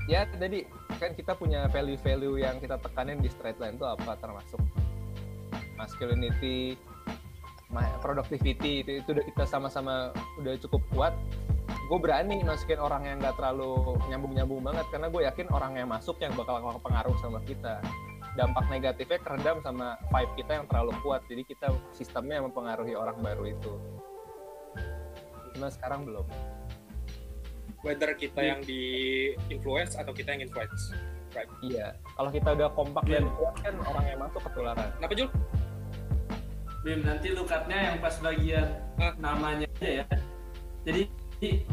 ya tadi kan kita punya value-value yang kita tekanin di straight line itu apa? Termasuk masculinity ma- productivity itu itu udah kita sama-sama udah cukup kuat gue berani masukin orang yang nggak terlalu nyambung-nyambung banget karena gue yakin orang yang masuk yang bakal pengaruh sama kita. Dampak negatifnya keredam sama vibe kita yang terlalu kuat jadi kita sistemnya yang mempengaruhi orang baru itu. Cuma sekarang belum? Whether kita yang di influence atau kita yang influence. iya kalau kita udah kompak dan kuat kan orang yang masuk ketularan. Kenapa Jul? Bim, nanti lu cut-nya yang pas bagian Ah. namanya aja ya. Jadi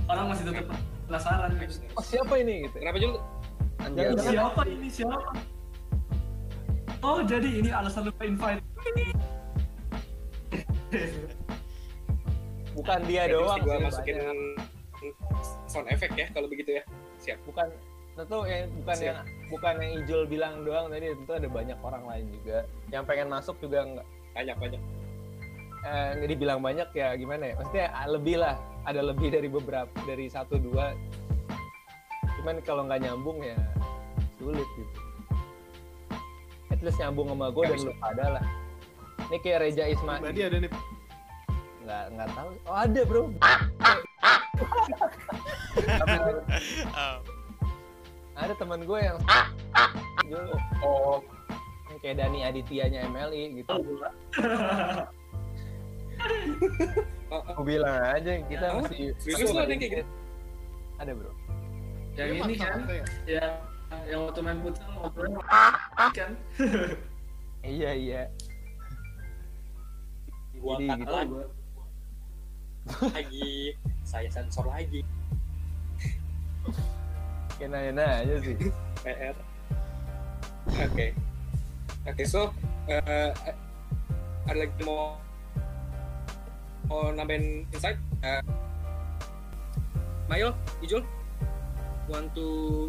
orang masih tetap penasaran gitu. oh siapa ini gitu Kenapa Jul? Ini jangan- siapa ini siapa? Oh jadi ini alasan lu invite. bukan dia Berarti doang gua masukin banyak. sound effect ya kalau begitu ya. Siap. bukan tentu yang bukan Siap. yang bukan yang Ijul bilang doang tadi tentu ada banyak orang lain juga yang pengen masuk juga nggak Banyak banyak. eh, nggak dibilang banyak ya gimana ya? Maksudnya ah, lebih lah. Ada lebih dari beberapa dari satu dua. Cuman kalau nggak nyambung ya sulit gitu. At least nyambung sama gue dan lu pada lah. Ini kayak Reja Ismail. Berarti ada nih nggak nggak tahu. Oh ada bro. Oh, ada teman gue yang Jul, Oh, yang kayak Dani Adityanya MLI gitu. Aku bilang aja kita Ah, masih serius lu ada yang kayak gitu? Ada bro. Yang Dia ini kan, ya? yang yang waktu main futsal ngobrolnya kan. Iya iya. gua Jadi gitu. lagi. lagi. Saya sensor lagi. Kayak nanya aja sih. PR. Oke. Oke, so eh, ada lagi mau mau nambahin insight? Eh, Mail, Ijul, want to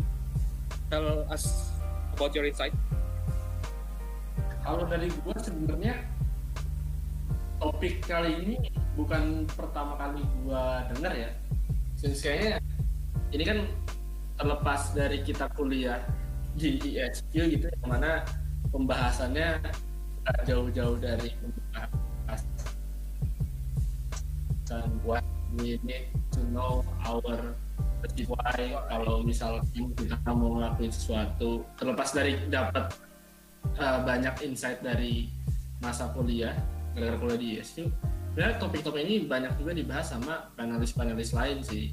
tell us about your insight? Kalau dari gua sebenarnya topik kali ini bukan pertama kali gua denger ya Since kayaknya ini kan terlepas dari kita kuliah di ISQ gitu yang mana pembahasannya jauh-jauh dari membahas dan what we need to know our why. Kalau misal kita mau ngelakuin sesuatu terlepas dari dapat uh, banyak insight dari masa kuliah gara-gara kuliah di ISQ sebenarnya topik-topik ini banyak juga dibahas sama panelis-panelis lain sih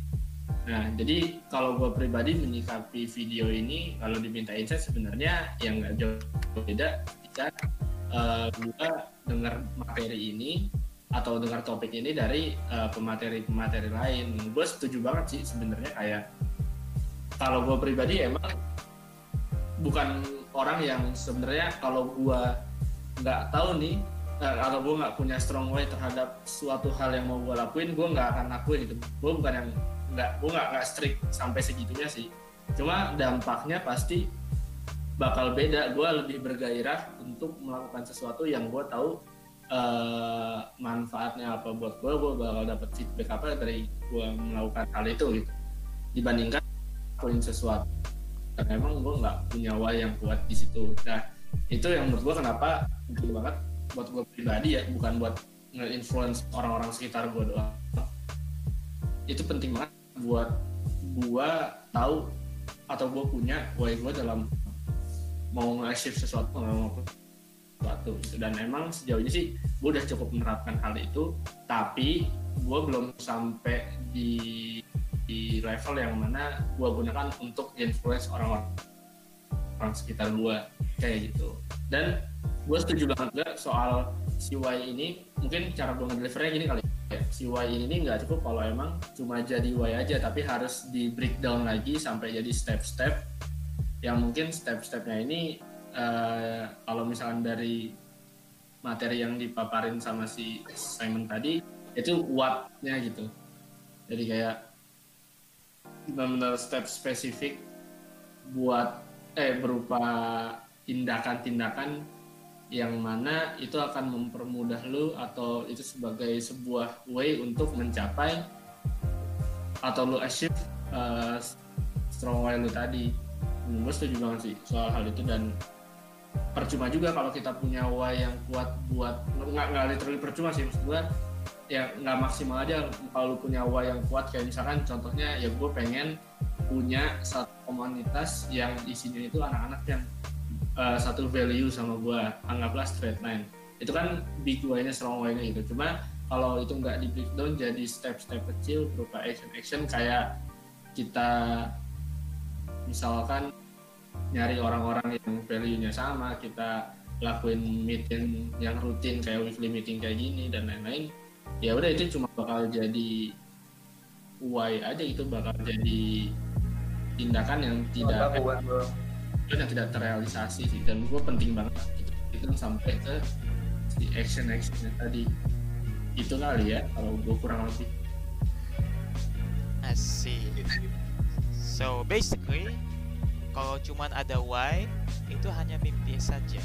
nah jadi kalau gue pribadi menyikapi video ini kalau diminta insight sebenarnya yang nggak jauh beda. Ketika uh, gue dengar materi ini atau dengar topik ini dari uh, pemateri-pemateri lain. Gue setuju banget sih sebenarnya kayak kalau gue pribadi emang bukan orang yang sebenarnya kalau gue nggak tahu nih uh, kalau gue nggak punya strong way terhadap suatu hal yang mau gue lakuin gue nggak akan lakuin itu gue bukan yang nggak gue nggak nggak strict sampai segitunya sih. Cuma dampaknya pasti bakal beda. Gue lebih bergairah untuk melakukan sesuatu yang gue tahu uh, manfaatnya apa buat gue gue bakal dapat feedback apa dari gue melakukan hal itu gitu. Dibandingkan lakuin sesuatu. Karena emang gue nggak punya why yang kuat di situ. Nah itu yang menurut gue kenapa penting banget buat gue pribadi ya bukan buat nge-influence orang-orang sekitar gue doang. Itu penting banget buat gue tahu atau gue punya why gue dalam mau nge-achieve sesuatu mau sesuatu gitu. dan emang sejauh ini sih gue udah cukup menerapkan hal itu tapi gue belum sampai di di level yang mana gue gunakan untuk influence orang-orang orang sekitar gue kayak gitu dan gue setuju banget juga soal si Y ini mungkin cara gue ngedelivernya gini kali si Y ini nggak cukup kalau emang cuma jadi Y aja tapi harus di breakdown lagi sampai jadi step-step yang mungkin step-stepnya ini uh, kalau misalnya dari materi yang dipaparin sama si Simon tadi itu what-nya gitu. Jadi kayak benar-benar step spesifik buat eh berupa tindakan-tindakan yang mana itu akan mempermudah lu atau itu sebagai sebuah way untuk mencapai atau lu achieve uh, strong way lu tadi. Gue setuju banget sih soal hal itu dan percuma juga kalau kita punya why yang kuat buat nggak nggak literally percuma sih maksud gue ya nggak maksimal aja kalau punya why yang kuat. Kayak misalkan contohnya ya gue pengen punya satu komunitas yang isinya itu anak-anak yang uh, satu value sama gue anggaplah straight line. Itu kan big way-nya strong way-nya gitu. Cuma kalau itu nggak di breakdown jadi step-step kecil berupa action-action kayak kita misalkan nyari orang-orang yang value-nya sama kita lakuin meeting yang rutin kayak weekly meeting kayak gini dan lain-lain ya udah itu cuma bakal jadi why aja itu bakal jadi tindakan yang tidak yang tidak terrealisasi sih dan gue penting banget gitu. itu sampai ke si action actionnya tadi itu kali ya kalau gue kurang lebih I see. So basically, kalau cuman ada why, itu hanya mimpi saja.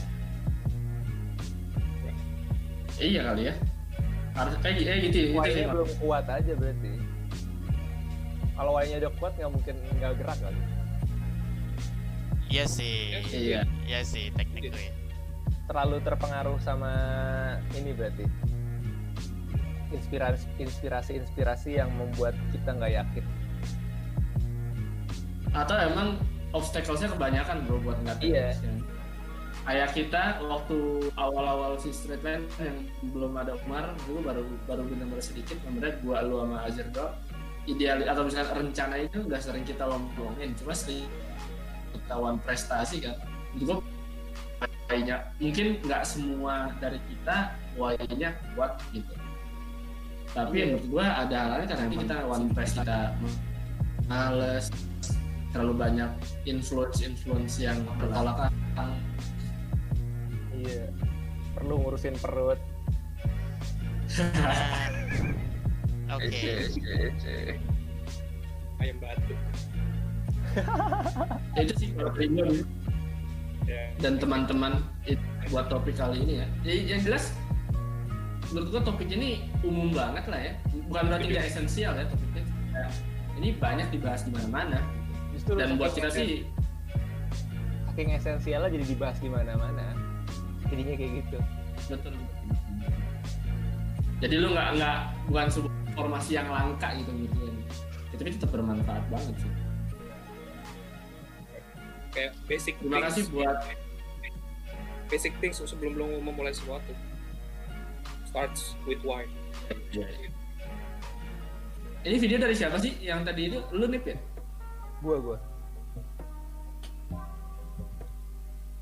iya kali ya harus kayak gitu, eh, gitu ya, itu sih Y-nya belum kuat aja berarti. Kalau Y-nya udah kuat nggak mungkin nggak gerak kali. Iya sih. iya Iya sih, technically. Terlalu terpengaruh sama ini berarti. Inspirasi inspirasi inspirasi yang membuat kita nggak yakin. atau emang obstacle-nya kebanyakan bro buat nggak Iya. kayak kita waktu awal-awal si straight line yang belum ada Umar dulu baru baru benar-benar sedikit sebenarnya gua lu sama Azir doang ideal atau misalnya rencana itu nggak sering kita ngomongin cuma sering ketahuan prestasi kan itu kayaknya mungkin nggak semua dari kita why-nya kuat gitu tapi Iya. menurut gua ada halnya karena nanti kita one press kita males terlalu banyak influence influence yang bertolak belakang Iya. Perlu ngurusin perut. Oke. ayam batu Ya, itu sih kalau ya dan teman-teman buat topik kali ini ya. Jadi yang jelas menurut gua topik ini umum banget lah ya. Bukan berarti nggak esensial ya topiknya. Ya, ini banyak dibahas di mana-mana. Dan buat kita sih saking esensialnya jadi dibahas di mana-mana. Jadinya kayak gitu. betul. Jadi lu nggak nggak bukan sebuah informasi yang langka gitu gitu kan tapi tetap bermanfaat banget sih kayak basic terima kasih buat basic things sebelum lu memulai sesuatu starts with why ini video dari siapa sih yang tadi itu lu nip ya Gua gua.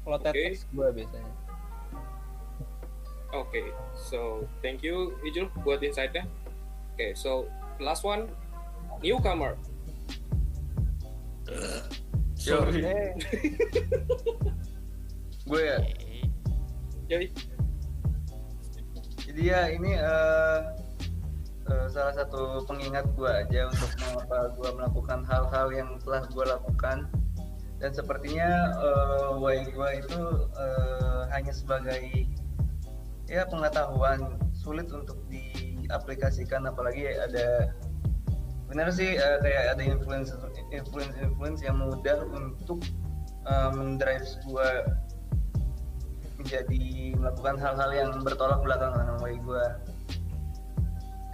Kalau Oke. TEDx gua biasanya. Oke, so thank you Ijul buat insight-nya. Oke, so last one, newcomer. Yo, Eh, gue ya. Oke. Jadi, Jadi ya ini eh, eh, salah satu pengingat gue aja untuk mengapa gue melakukan hal-hal yang telah gue lakukan. Dan sepertinya eh, why gue itu eh, hanya sebagai ya pengetahuan sulit untuk diaplikasikan. Apalagi ada benar sih eh, kayak ada influence influence influence yang mudah untuk eh, mendrive gue menjadi melakukan hal-hal yang bertolak belakang dengan way gue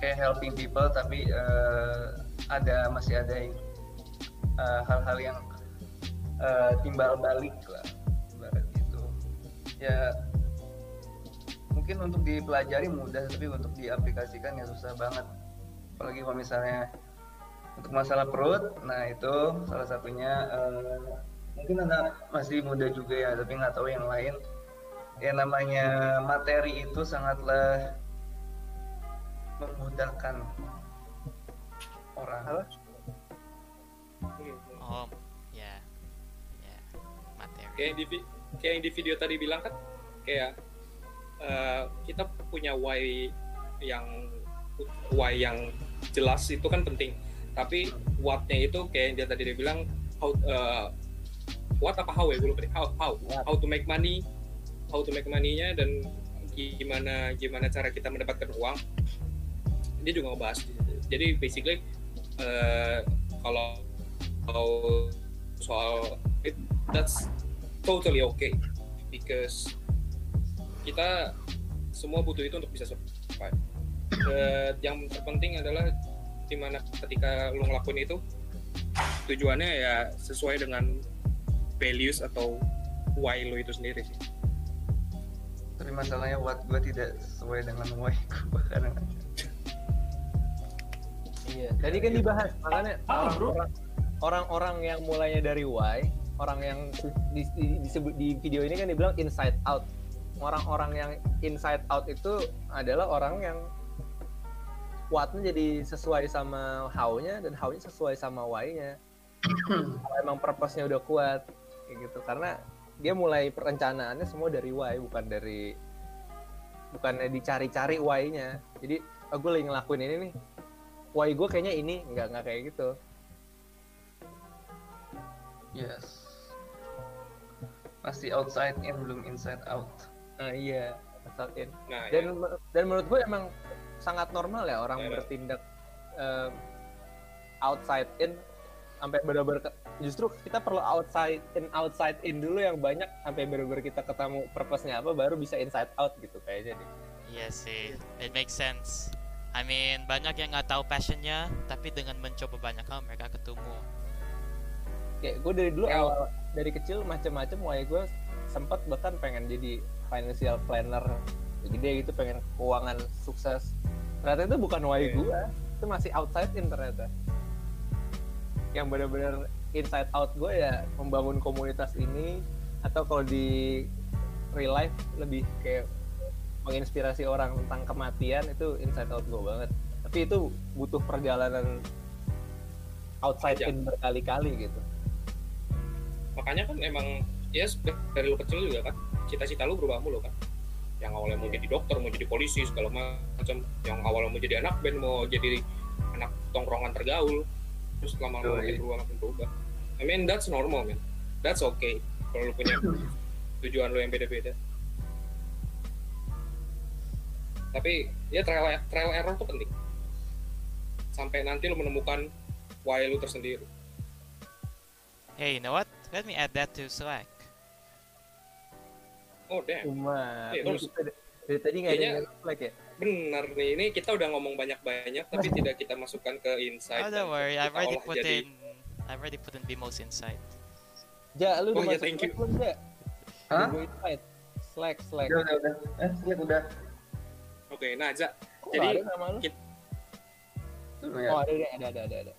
kayak helping people tapi eh, ada masih ada yang, hal-hal yang eh, timbal balik lah ibarat gitu. Ya mungkin untuk dipelajari mudah tapi untuk diaplikasikan ya susah banget. Apalagi kalau misalnya untuk masalah perut nah itu salah satunya eh, mungkin anak masih muda juga ya tapi nggak tahu yang lain ya namanya materi itu sangatlah memudahkan orang? Oh, ya. Ya. Materi. kayak yang di kayak yang di video tadi bilang kan, kayak eh, kita punya why yang why yang jelas itu kan penting. Tapi what-nya itu kayak yang dia tadi dia bilang how eh, what apa how ya? Gue lupa deh. how how how to make money how to make money-nya dan gimana gimana cara kita mendapatkan uang. Dia juga ngebahas. Jadi basically eh, kalau kalau soal it that's totally okay. Because kita semua butuh itu untuk bisa survive. Eh, yang terpenting adalah di mana ketika lo ngelakuin itu tujuannya ya sesuai dengan values atau why lo itu sendiri sih tapi masalahnya what gue tidak sesuai dengan why gue kadang Iya. Tadi kan dibahas makanya Apa, bro? orang-orang orang-orang yang mulainya dari why, orang yang di, di, disebut di video ini kan dibilang inside out. Orang-orang yang inside out itu adalah orang yang what-nya jadi sesuai sama how-nya dan how-nya sesuai sama why-nya. Kalau emang purpose-nya udah kuat kayak gitu karena dia mulai perencanaannya semua dari why bukan dari bukannya dicari-cari why-nya. Jadi oh, gue lagi ngelakuin ini nih why gue kayaknya ini nggak nggak kayak gitu yes masih outside in belum inside out nah iya in. nah dan ya. dan menurut gue emang sangat normal ya orang ya. bertindak em, outside in sampai benar-benar justru kita perlu outside in outside in dulu yang banyak sampai benar-benar kita ketemu purpose-nya apa baru bisa inside out gitu kayaknya deh Iya sih, it makes sense. I mean, banyak yang nggak tahu passionnya, tapi dengan mencoba banyak hal mereka ketemu. kayak gue dari dulu awal dari kecil macem-macem why gue sempat bahkan pengen jadi financial planner gede gitu pengen keuangan sukses. Ternyata itu bukan why Oke. gue itu masih outside in ternyata. Yang benar-benar inside out gue ya membangun komunitas ini atau kalau di real life lebih kayak menginspirasi orang tentang kematian itu inside out gue banget. Tapi itu butuh perjalanan outside Panjang. in berkali-kali gitu. Makanya kan emang ya dari lu kecil juga kan cita-cita lu berubah mulu kan yang awalnya mau jadi dokter mau jadi polisi segala macam. Yang awalnya mau jadi anak band mau jadi anak tongkrongan tergaul. Terus lama-lama makin Yoi. berubah makin berubah. I mean that's normal man. That's okay. Kalau lu punya tujuan lu yang beda-beda. Tapi ya trial trial error tuh penting. Sampai nanti lu menemukan why lu tersendiri. Hey, you know what? Let me add that to Slack. Oh damn Cuma ini terus- kita dari- dari tadi nggak ada flag ya. benar nih ini kita udah ngomong banyak-banyak tapi tidak kita masukkan ke insight Oh, don't worry. I've kita already put jadi- in. I've already put in Bimo's insight. Ja, lu Oh, udah masuk thank you. belum, Ja? Hah? Invite. Slack, Slack. Udah, udah, udah. Eh, Slack udah. oke nah Za Kok jadi ada nama lu? Ya. Oh, ada, ada, ada, ada, ada,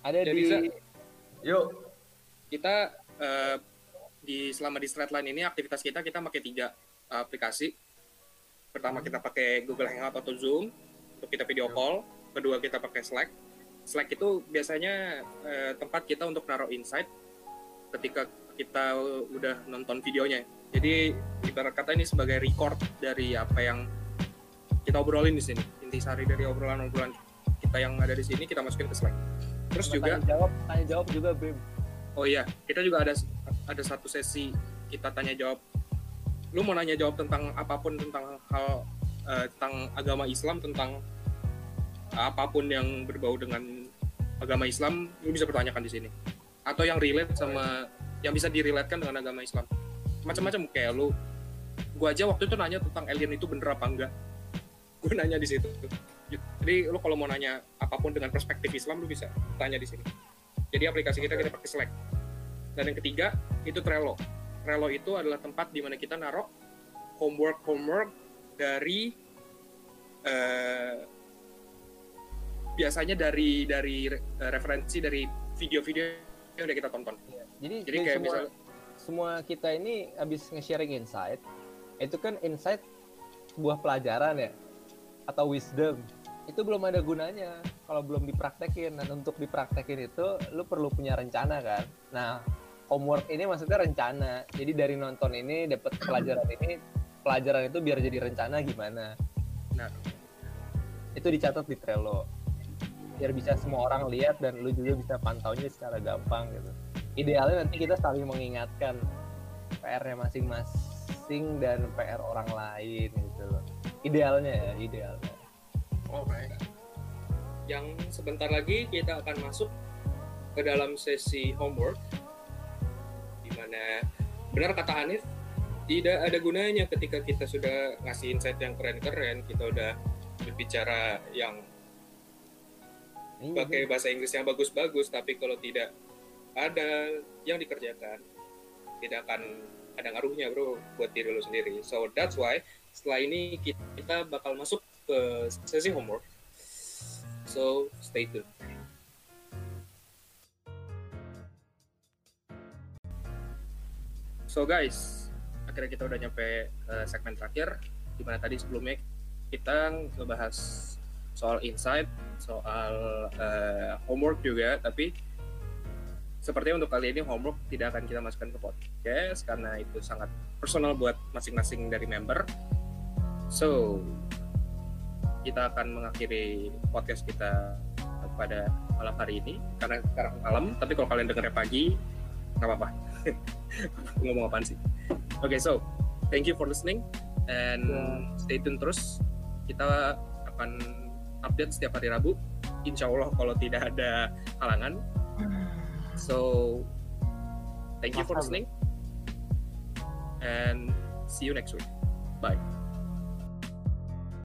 ada. Jadi, di Za, Yuk. kita eh, di selama di Threadline ini aktivitas kita kita pakai tiga aplikasi. Pertama kita pakai Google Hangout atau Zoom untuk kita video call. Kedua kita pakai Slack. Slack itu biasanya eh, tempat kita untuk naruh insight ketika kita udah nonton videonya. Jadi ibarat kata ini sebagai record dari apa yang kita obrolin di sini. Intisari dari obrolan-obrolan kita yang ada di sini kita masukin ke Slack. Terus juga tanya jawab, tanya jawab juga, Bim. Oh iya, kita juga ada ada satu sesi kita tanya jawab. Lu mau nanya jawab tentang apa pun tentang hal eh, tentang agama Islam tentang apa pun yang berbau dengan agama Islam, lu bisa pertanyakan di sini. Atau yang relate sama yang bisa direlatekan dengan agama Islam. Macam-macam kayak lu gua aja waktu itu nanya tentang alien itu bener apa enggak. Gue nanya di situ. Jadi lu kalau mau nanya apa pun dengan perspektif Islam lu bisa tanya di sini. Jadi aplikasi kita kita pakai Slack. Dan yang ketiga itu Trello. Trello itu adalah tempat di mana kita naruh homework homework dari eh, biasanya dari dari re- referensi dari video-video yang udah kita tonton. Jadi, Jadi dari kayak semua, misal semua kita ini habis nge-sharing insight, itu kan insight sebuah pelajaran ya atau wisdom. Itu belum ada gunanya kalau belum dipraktekin dan untuk dipraktekin itu lu perlu punya rencana kan. Nah, homework ini maksudnya rencana. Jadi dari nonton ini dapat pelajaran ini, pelajaran itu biar jadi rencana gimana. Nah. Itu dicatat di Trello. Biar bisa semua orang lihat dan lu juga bisa pantaunya secara gampang gitu idealnya nanti kita saling mengingatkan PR-nya masing-masing dan PR orang lain gitu loh. Idealnya ya, idealnya. Alright. Yang sebentar lagi kita akan masuk ke dalam sesi homework mana benar kata Hanif tidak ada gunanya ketika kita sudah ngasih insight yang keren-keren, kita udah berbicara yang Iya, pakai bahasa Inggris yang bagus-bagus, tapi kalau tidak ada yang dikerjakan, tidak akan ada ngaruhnya bro buat diri lo sendiri. So that's why setelah ini kita bakal masuk ke sesi homework. So stay tuned. So guys, akhirnya kita udah nyampe ke segmen terakhir, di mana tadi sebelumnya kita ngebahas soal insight, soal eh, homework juga, tapi sepertinya untuk kali ini homework tidak akan kita masukkan ke podcast karena itu sangat personal buat masing-masing dari member. So, kita akan mengakhiri podcast kita pada malam hari ini karena sekarang malam, tapi kalau kalian dengarnya pagi, nggak apa-apa. Ngomong apaan sih? Oke, so thank you for listening and stay tune terus. Kita akan update setiap hari Rabu. Insya Allah kalau tidak ada halangan. So, thank you for listening and see you next week. Bye.